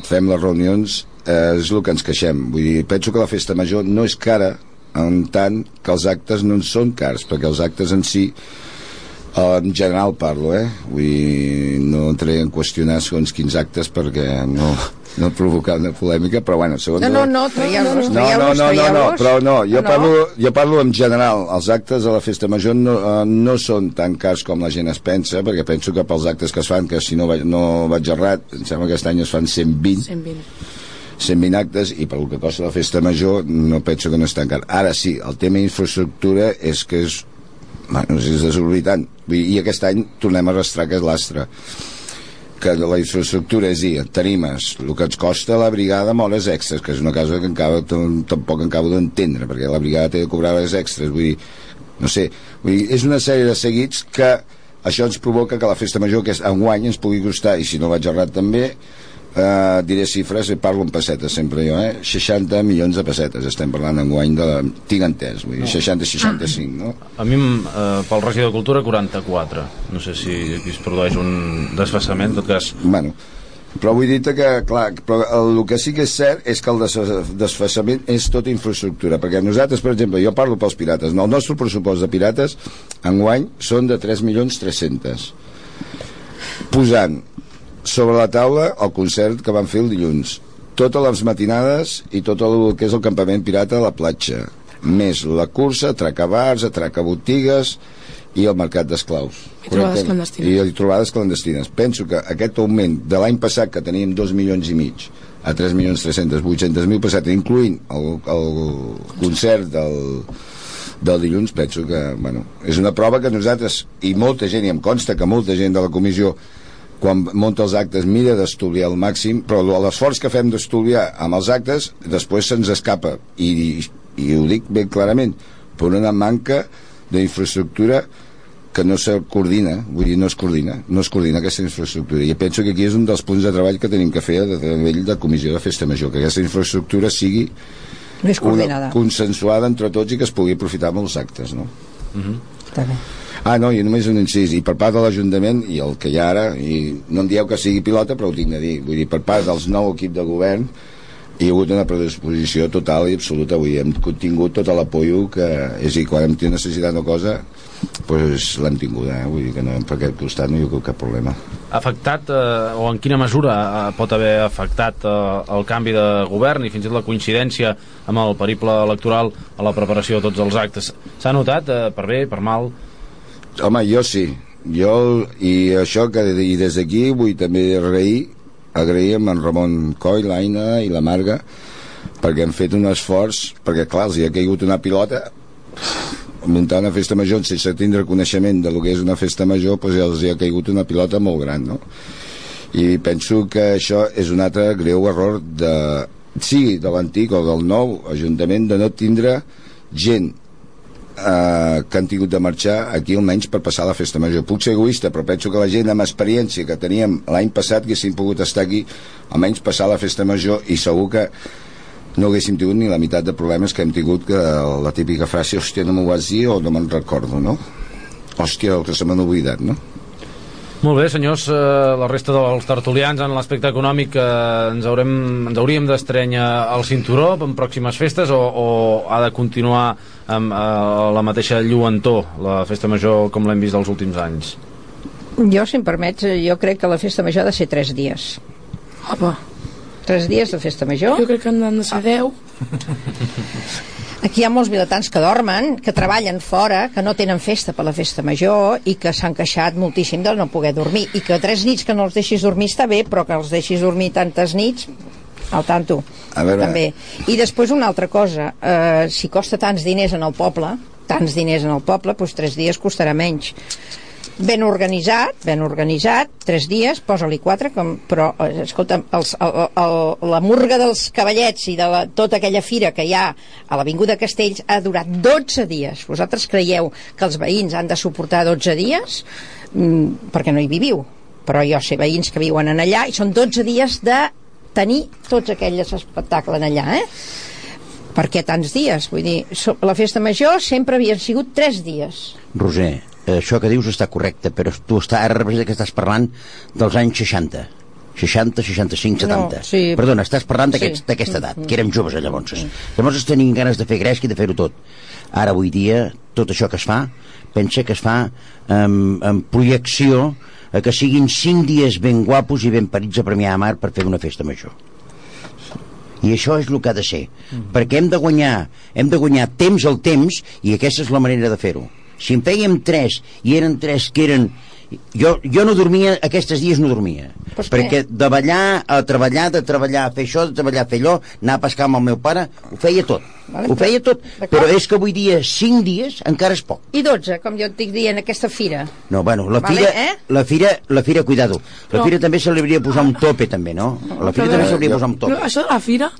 fem les reunions eh, és el que ens queixem vull dir, penso que la festa major no és cara en tant que els actes no en són cars perquè els actes en si en general parlo, eh? Vull no entraré en qüestionar segons quins actes perquè no, no provocar una polèmica, però bueno, segons... No, no, no, traieu-los, no, no, no, no, però no, jo, No. Parlo, jo parlo en general, els actes de la festa major no, eh, no són tan cars com la gent es pensa, perquè penso que pels actes que es fan, que si no, vaig, no vaig errat, em sembla que aquest any es fan 120, 120. 120 actes i per el que costa la festa major no penso que no és tan car. Ara sí, el tema infraestructura és que és, bueno, és desorbitant. I aquest any tornem a arrastrar aquest lastre. Que la infraestructura és dir, tarimes, el que ens costa la brigada amb hores extres, que és una cosa que encara, tam- tampoc acabo d'entendre, perquè la brigada té de cobrar hores extres, vull dir, no sé, vull dir, és una sèrie de seguits que això ens provoca que la festa major que és enguany ens pugui costar, i si no vaig errat també, eh, diré xifres i parlo en pessetes sempre jo, eh? 60 milions de pessetes estem parlant enguany de... tinc entès, vull dir, 60-65 no? A mi, eh, pel regidor de Cultura, 44. No sé si aquí es produeix un desfassament, en tot cas... Bueno, però vull dir-te que, clar, però el, el que sí que és cert és que el des- desfassament és tota infraestructura, perquè nosaltres, per exemple, jo parlo pels pirates, no? el nostre pressupost de pirates enguany són de 3 milions 300 posant sobre la taula el concert que van fer el dilluns totes les matinades i tot el que és el campament pirata a la platja més la cursa, atracar bars, atracar botigues i el mercat d'esclaus. I trobades clandestines. I trobades clandestines. Penso que aquest augment de l'any passat, que teníem 2 milions i mig, a 3 milions 300, 800 mil pessetes, incluint el, el concert del, del dilluns penso que bueno, és una prova que nosaltres i molta gent, i em consta que molta gent de la comissió quan munta els actes mira d'estudiar al màxim però l'esforç que fem d'estudiar amb els actes després se'ns escapa i, i, i ho dic ben clarament per una manca d'infraestructura que no se coordina, vull dir, no es coordina, no es coordina aquesta infraestructura. I penso que aquí és un dels punts de treball que tenim que fer a nivell de comissió de festa major, que aquesta infraestructura sigui més una consensuada entre tots i que es pugui aprofitar amb els actes, no? Uh Mhm. -huh. Ah, no, i només un incís, i per part de l'Ajuntament, i el que hi ha ara, i no em dieu que sigui pilota, però ho tinc de dir, vull dir, per part dels nou equip de govern, hi ha hagut una predisposició total i absoluta, avui hem tingut tot l'apoio que, és dir, quan hem tingut necessitat de cosa, pues l'hem tinguda, eh? vull dir que no, per aquest costat no hi ha cap problema. Afectat, eh, o en quina mesura eh, pot haver afectat eh, el canvi de govern i fins i tot la coincidència amb el periple electoral a la preparació de tots els actes? S'ha notat, eh, per bé, per mal? Home, jo sí. Jo, i això que i des d'aquí vull també agrair, agrair amb en Ramon Coll, l'Aina i la Marga, perquè han fet un esforç, perquè clar, els hi ha caigut una pilota, muntar una festa major sense tindre coneixement de lo que és una festa major, doncs els hi ha caigut una pilota molt gran, no? I penso que això és un altre greu error de, sigui de l'antic o del nou Ajuntament de no tindre gent eh, que han tingut de marxar aquí almenys per passar la festa major. Puc ser egoista, però penso que la gent amb experiència que teníem l'any passat haguessin pogut estar aquí almenys passar la festa major i segur que no haguéssim tingut ni la meitat de problemes que hem tingut que la típica frase hòstia no m'ho vas dir o no me'n recordo no? hòstia el que se m'han oblidat no? Molt bé, senyors, eh, la resta dels tertulians en l'aspecte econòmic eh, ens, haurem, ens hauríem d'estrènyer al cinturó en pròximes festes o, o ha de continuar amb eh, la mateixa lluentor, la festa major com l'hem vist els últims anys? Jo, si em permets, jo crec que la festa major ha de ser tres dies. Apa. Tres dies de festa major. Jo crec que han de ser deu. Aquí hi ha molts vilatans que dormen, que treballen fora, que no tenen festa per la festa major i que s'han queixat moltíssim de no poder dormir i que tres nits que no els deixis dormir està bé, però que els deixis dormir tantes nits al tanto, A veure- també. I després una altra cosa, eh, si costa tants diners en el poble, tants diners en el poble, doncs tres dies costarà menys. Ben organitzat, ben organitzat, tres dies, posa-li quatre, com, però, eh, escolta'm, els, el, el, la murga dels cavallets i de la, tota aquella fira que hi ha a l'Avinguda Castells ha durat 12 dies. Vosaltres creieu que els veïns han de suportar 12 dies? Mm, perquè no hi viviu. Però jo sé veïns que viuen en allà i són 12 dies de tenir tots aquells espectacles en allà, eh? Per què tants dies? Vull dir, la festa major sempre havien sigut 3 dies. Roser, això que dius està correcte, però tu està, ara representa que estàs parlant dels anys 60. 60, 65, 70. No, sí. Perdona, estàs parlant Sí. d'aquest- d'aquesta edat, que érem joves llavors. Llavors tenim ganes de fer gresc i de fer-ho tot. Ara, avui dia, tot això que es fa, pensa que es fa amb, amb projecció a que siguin 5 dies ben guapos i ben parits a Premià de Mar per fer una festa major. I això és el que ha de ser. Perquè hem de guanyar, hem de guanyar temps al temps i aquesta és la manera de fer-ho. Si en fèiem tres i eren tres que eren jo, jo no dormia, aquests dies no dormia. Pues perquè de ballar a treballar, de treballar a fer això, de treballar a fer allò anar a pescar amb el meu pare, ho feia tot. Vale, ho feia tot, però és que avui dia 5 dies encara és poc. I 12, com jo et dic dient, aquesta fira. no, bueno, la Vale, fira, eh? la fira, la fira, cuidado. La No. fira també se li hauria de posar un tope també, no? la fira Però- també se li hauria de posar un tope. Però això de la fira,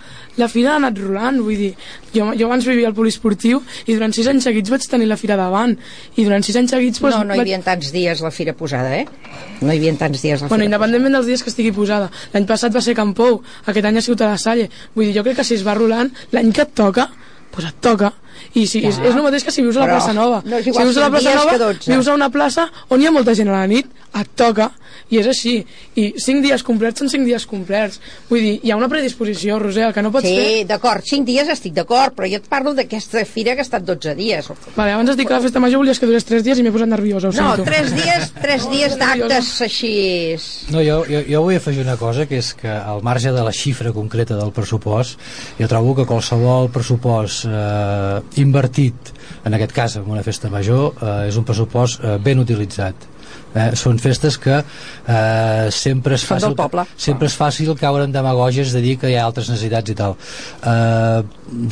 la fira ha anat rolant, vull dir, jo, jo abans vivia al poliesportiu i durant sis anys seguits vaig tenir la fira davant i durant sis anys seguits doncs, No, no hi vaig... havia tants dies la fira posada, eh? No hi havia tants dies la Bueno, fira independentment dels dies que estigui posada. L'any passat va ser Campou, aquest any ha sigut a la Salle. Vull dir, jo crec que si es va rolant, l'any que et toca, doncs et toca. I si, Ja. és, és el mateix que si vius a la Però plaça Nova. no si vius a la cinc plaça Nova, vius a una plaça on hi ha molta gent a la nit, et toca, i és així. I cinc dies complerts són cinc dies complerts. Vull dir, hi ha una predisposició, Roser, el que no pots fer... Sí, d'acord, 5 dies estic d'acord, però jo et parlo d'aquesta fira que ha estat 12 dies. Vale, abans has dit que la festa major volies que durés 3 dies i m'he posat nerviosa, ho No, sento. 3 dies, 3 dies d'actes així... No, jo, jo, jo vull afegir una cosa, que és que al marge de la xifra concreta del pressupost, jo trobo que qualsevol pressupost eh, invertit, en aquest cas en una festa major, eh, és un pressupost eh, ben utilitzat. Eh, són festes que eh, sempre és fàcil sempre és fàcil caure en demagoges de dir que hi ha altres necessitats i tal. Eh,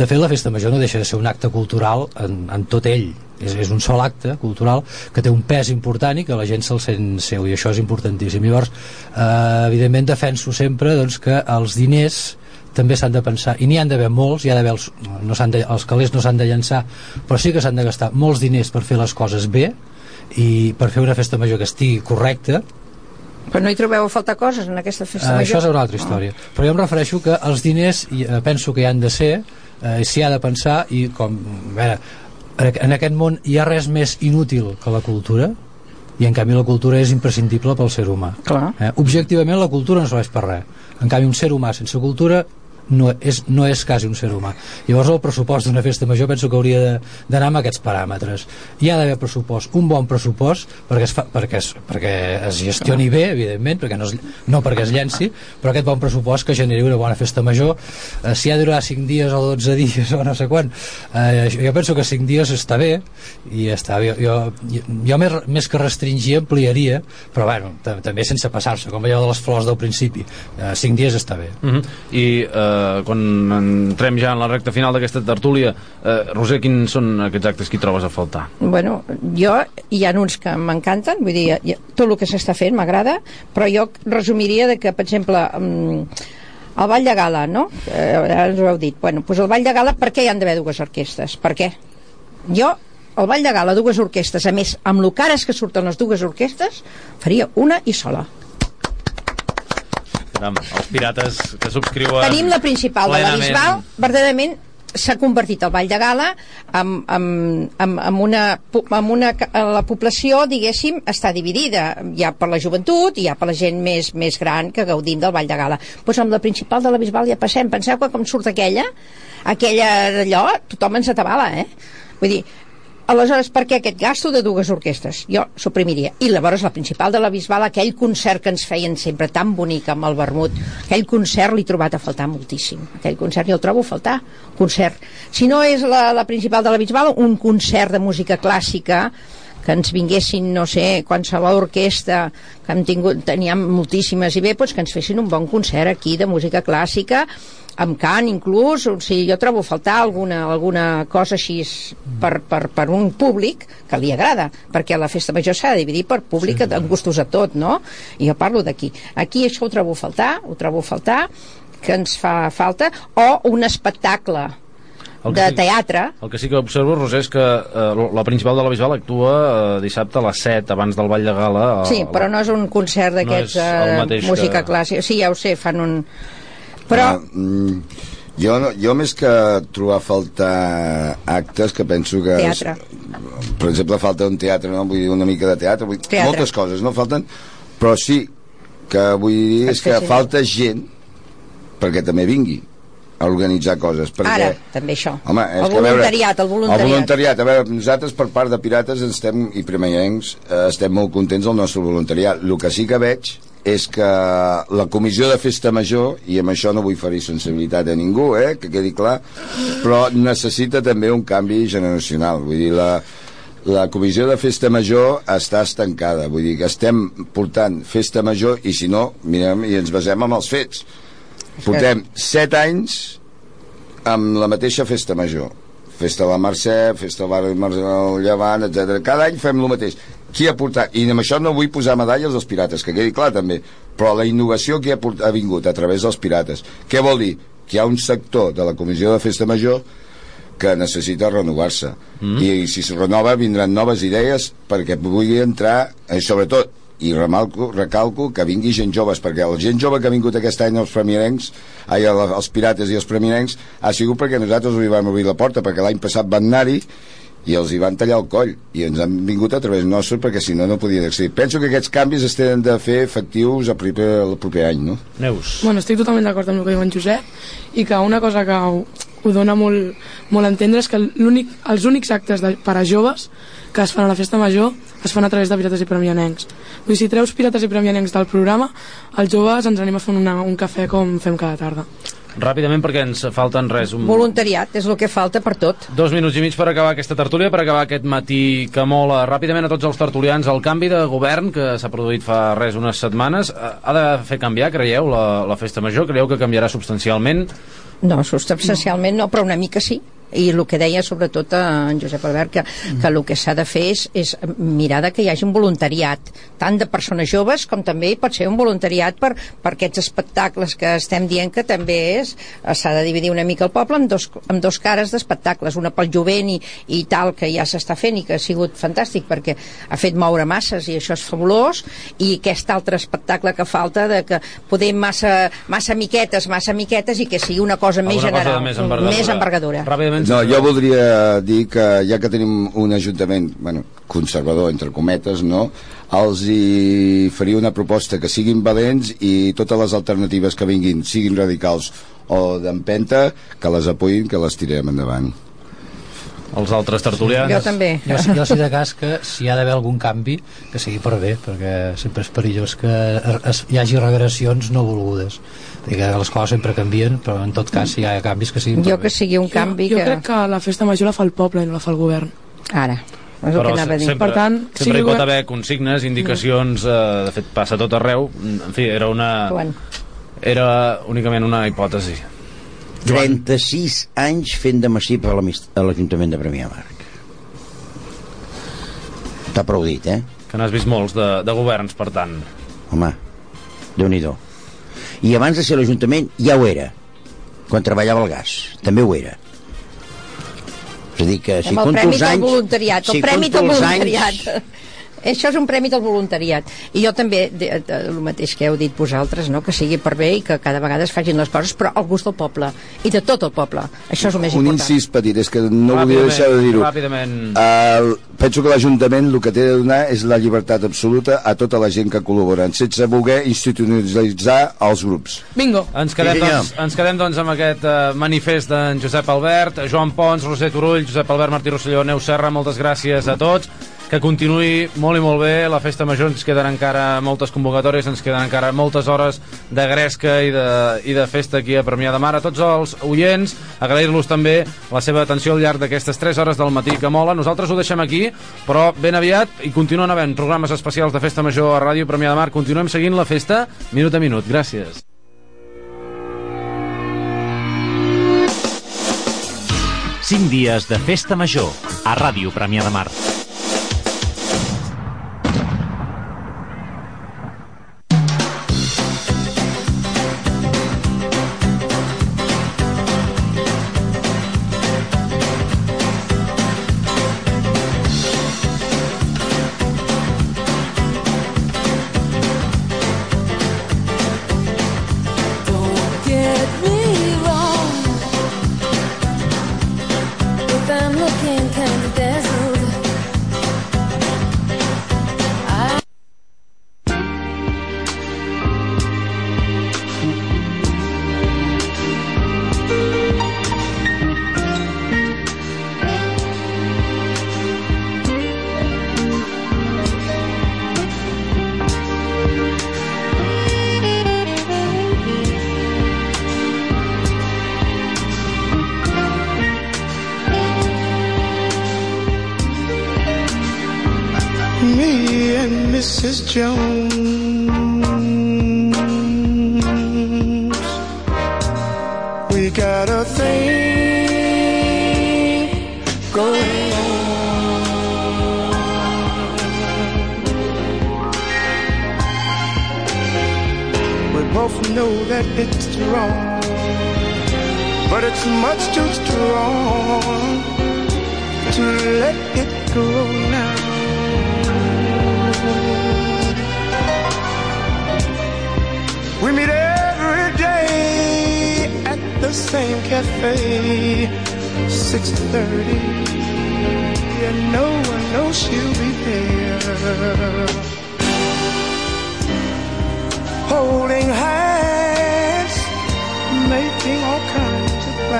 de fet la festa major no deixa de ser un acte cultural en, en tot ell. És, és un sol acte cultural que té un pes important i que la gent se'l sent seu i això és importantíssim. Llavors eh, evidentment defenso sempre doncs, que els diners també s'han de pensar, i n'hi han d'haver molts, hi ha d'haver els, no de, els calés no s'han de llançar, però sí que s'han de gastar molts diners per fer les coses bé i per fer una festa major que estigui correcta però no hi trobeu a faltar coses en aquesta festa uh, major? Això és una altra història. Oh. Però jo em refereixo que els diners uh, penso que hi han de ser, uh, s'hi ha de pensar i com, a veure, en aquest món hi ha res més inútil que la cultura i en canvi la cultura és imprescindible pel ser humà. Clar. Eh? Objectivament la cultura no serveix per res. En canvi un ser humà sense cultura no és, no és quasi un ser humà. Llavors el pressupost d'una festa major penso que hauria d'anar amb aquests paràmetres. Hi ha d'haver pressupost, un bon pressupost perquè es, fa, perquè es, perquè es gestioni bé evidentment, perquè no, es, no perquè es llenci però aquest bon pressupost que generi una bona festa major eh, si ha de durar 5 dies o 12 dies o no sé quan eh, jo penso que 5 dies està bé i ja està, jo, jo, jo més, més que restringir ampliaria però bueno, també sense passar-se com allò de les flors del principi. Eh, 5 dies està bé. Uh -huh. i eh, Eh, quan entrem ja en la recta final d'aquesta tertúlia eh, Roser, quins són aquests actes que hi trobes a faltar? Bueno, jo hi ha uns que m'encanten vull dir, tot el que s'està fent m'agrada però jo resumiria de que, per exemple mm, el Ball de Gala, no? Eh, ara ens ho heu dit. Bueno, doncs el Ball de Gala, per què hi han d'haver dues orquestes? Per què? Jo, el Ball de Gala, dues orquestes, a més, amb lo cares que surten les dues orquestes, faria una i sola. Caram, els pirates que subscriuen... Tenim la principal plenament. de la Bisbal, verdaderament s'ha convertit el Vall de Gala amb, amb, amb, amb, una, amb una... La població, diguéssim, està dividida. Hi ha per la joventut hi ha per la gent més, més gran que gaudim del Vall de Gala. Doncs pues amb la principal de la Bisbal ja passem. Penseu que com surt aquella, aquella d'allò, tothom ens atabala, eh? Vull dir, Aleshores, per què aquest gasto de dues orquestes? Jo suprimiria. I llavors la principal de la Bisbal, aquell concert que ens feien sempre tan bonic amb el vermut, aquell concert l'he trobat a faltar moltíssim. Aquell concert jo el trobo a faltar. Concert. Si no és la, la principal de la Bisbal, un concert de música clàssica que ens vinguessin, no sé, qualsevol orquestra que hem tingut, teníem moltíssimes i bé, doncs que ens fessin un bon concert aquí de música clàssica amb cant inclús, o sigui, jo trobo faltar alguna, alguna cosa així per, per, per un públic que li agrada, perquè la festa major s'ha de dividir per públic sí, amb gustos a tot, no? I jo parlo d'aquí. Aquí això ho trobo faltar, ho trobo faltar, que ens fa falta, o un espectacle el de sí, teatre. El que sí que observo, Roser, és que eh, la principal de la Bisbal actua eh, dissabte a les 7, abans del Ball de Gala. A, sí, però no és un concert d'aquests no eh, música que... clàssica. Sí, ja ho sé, fan un però... Mm, jo, no, jo més que trobar a faltar actes que penso que... Teatre. És, per exemple, falta un teatre, no? Vull dir, una mica de teatre, vull teatre. moltes coses, no falten, però sí que vull dir és que falta gent perquè també vingui a organitzar coses. Perquè, Ara, també això. Home, és el voluntariat, veure, el voluntariat. El voluntariat. A veure, nosaltres per part de Pirates estem, i primerencs eh, estem molt contents del nostre voluntariat. El que sí que veig és que la comissió de festa major, i amb això no vull ferir sensibilitat a ningú, eh, que quedi clar, però necessita també un canvi generacional. Vull dir, la, la comissió de festa major està estancada. Vull dir que estem portant festa major i si no, mirem i ens basem amb els fets. Portem set anys amb la mateixa festa major festa de la Mercè, festa del barri del Llevant, etc. Cada any fem el mateix qui ha portat, i amb això no vull posar medalles als pirates, que quedi clar també, però la innovació que ha, portat, ha vingut a través dels pirates, què vol dir? Que hi ha un sector de la Comissió de Festa Major que necessita renovar-se mm. I, i si es renova vindran noves idees perquè pugui entrar eh, sobretot i remalco, recalco que vingui gent joves perquè la gent jove que ha vingut aquest any als premiarencs ai, els pirates i els premiarencs ha sigut perquè nosaltres li vam obrir la porta perquè l'any passat van anar-hi i els hi van tallar el coll i ens han vingut a través nostre perquè si no no podien accedir. Penso que aquests canvis es tenen de fer efectius el proper, el proper any, no? Neus. Bueno, estic totalment d'acord amb el que diu en Josep i que una cosa que ho, ho dona molt, molt a entendre és que únic, els únics actes de, per a joves que es fan a la festa major es fan a través de Pirates i Premianencs. Vull dir, si treus Pirates i Premianencs del programa, els joves ens anem a fer una, un cafè com fem cada tarda. Ràpidament, perquè ens falten res. Un... Voluntariat, és el que falta per tot. Dos minuts i mig per acabar aquesta tertúlia, per acabar aquest matí que mola ràpidament a tots els tertulians. El canvi de govern que s'ha produït fa res unes setmanes eh, ha de fer canviar, creieu, la, la festa major? Creieu que canviarà substancialment? No, substancialment no, però una mica sí i el que deia sobretot en Josep Albert que, que el que s'ha de fer és, és mirar de que hi hagi un voluntariat tant de persones joves com també pot ser un voluntariat per, per aquests espectacles que estem dient que també és s'ha de dividir una mica el poble amb dos, amb dos cares d'espectacles, una pel jovent i, i tal que ja s'està fent i que ha sigut fantàstic perquè ha fet moure masses i això és fabulós i aquest altre espectacle que falta de que podem massa, massa miquetes, massa miquetes i que sigui una cosa més cosa general, més envergadura. més envergadura. Ràpidament, No, jo voldria dir que ja que tenim un ajuntament bueno, conservador, entre cometes, no? els hi faria una proposta que siguin valents i totes les alternatives que vinguin siguin radicals o d'empenta, que les apoyin, que les tirem endavant. Els altres tertulians... Jo també. Jo, jo sí de cas que si hi ha d'haver algun canvi que sigui per bé, perquè sempre és perillós que es, hi hagi regressions no volgudes Que les coses sempre canvien però en tot cas si hi ha canvis que siguin Jo que sigui un canvi jo, jo que... crec que la festa major la fa el poble i no la fa el govern. Ara, és el Però que anava a dir. sempre, Per tant, sempre sigui hi pot haver consignes, indicacions, eh, de fet passa tot arreu. En fi, era una... Joan. Era únicament una hipòtesi. 36 anys fent de massip a l'Ajuntament de Premià Marc. Està prou dit, eh? Que n'has vist molts de, de governs, per tant. Home, déu nhi I abans de ser l'Ajuntament ja ho era, quan treballava al gas, també ho era. És a dir que si el compto els anys... voluntariat, el si premi compto els. Anys, Això és un premi del voluntariat. I jo també, de, de, el mateix que heu dit vosaltres, no? que sigui per bé i que cada vegada es facin les coses, però al gust del poble, i de tot el poble. Això és el més un important. incís petit, és que no volia deixar de dir-ho. ràpidament. Uh, penso que l'Ajuntament el que té de donar és la llibertat absoluta a tota la gent que col·labora, sense voler institucionalitzar els grups. Bingo! Ens quedem, Sí, doncs, ens quedem doncs amb aquest uh, manifest d'en Josep Albert, Joan Pons, Roser Turull, Josep Albert, Martí Rosselló, Neu Serra, moltes gràcies a tots. Que continuï molt i molt bé la festa major, ens queden encara moltes convocatòries, ens queden encara moltes hores de gresca i de, i de festa aquí a Premià de Mar. A tots els oients, agrair-los també la seva atenció al llarg d'aquestes 3 hores del matí que mola. Nosaltres ho deixem aquí, però ben aviat i continuen havent programes especials de festa major a Ràdio Premià de Mar. Continuem seguint la festa minut a minut. Gràcies. Cinc dies de festa major a Ràdio Premià de Mar.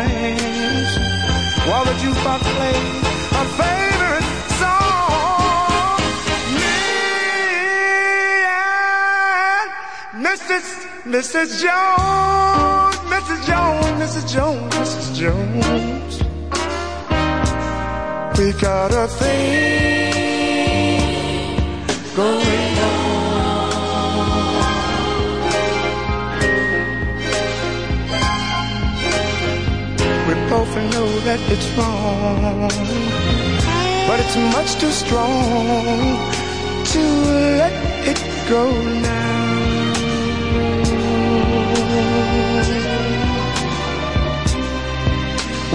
Plans, while the jukebox plays our favorite song. Me and Mrs. Mrs. Jones, Mrs. Jones, Mrs. Jones, Mrs. Jones. We got a thing going that it's wrong, but it's much too strong to let it go now.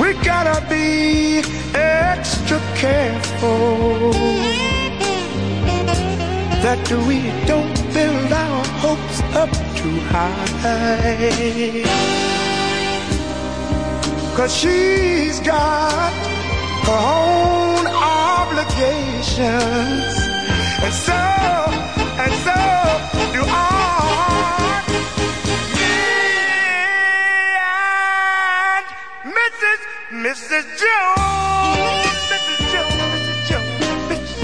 We gotta be extra careful that we don't build our hopes up too high. Cause she's got her own obligations. And so, and so do I. me Mrs. Mrs. Jones, Mrs. Jones, Mrs. Jones, Mrs.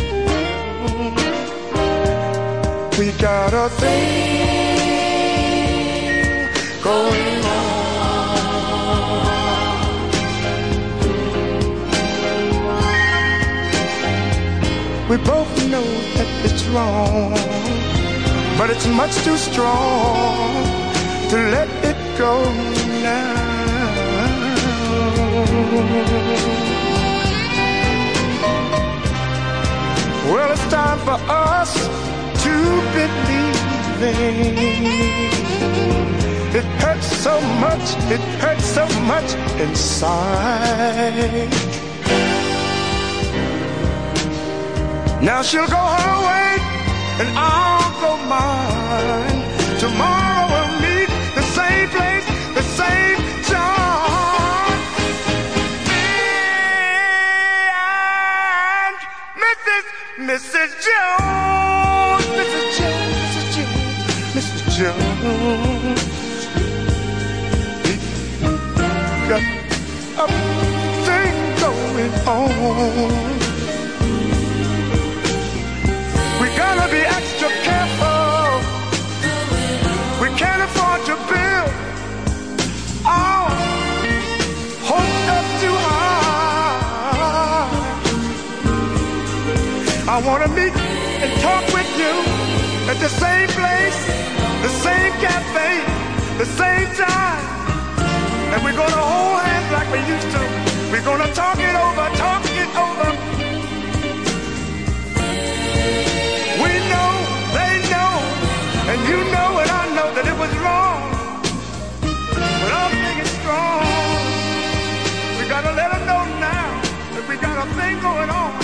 Jones. We got a thing going We both know that it's wrong, but it's much too strong to let it go now. Well, it's time for us to believe It hurts so much, it hurts so much inside. Now she'll go her way, and I'll go mine. Tomorrow we'll meet the same place, the same time. Me and Mrs. Mrs. Jones, Mrs. Jones, Mrs. Jones, Mrs. Jones. Got a thing going on. I wanna meet and talk with you at the same place, the same cafe, the same time. And we're gonna hold hands like we used to. We're gonna talk it over, talk it over. We know, they know, and you know and I know that it was wrong. But I'm thinking strong. We gotta let them know now that we got a thing going on,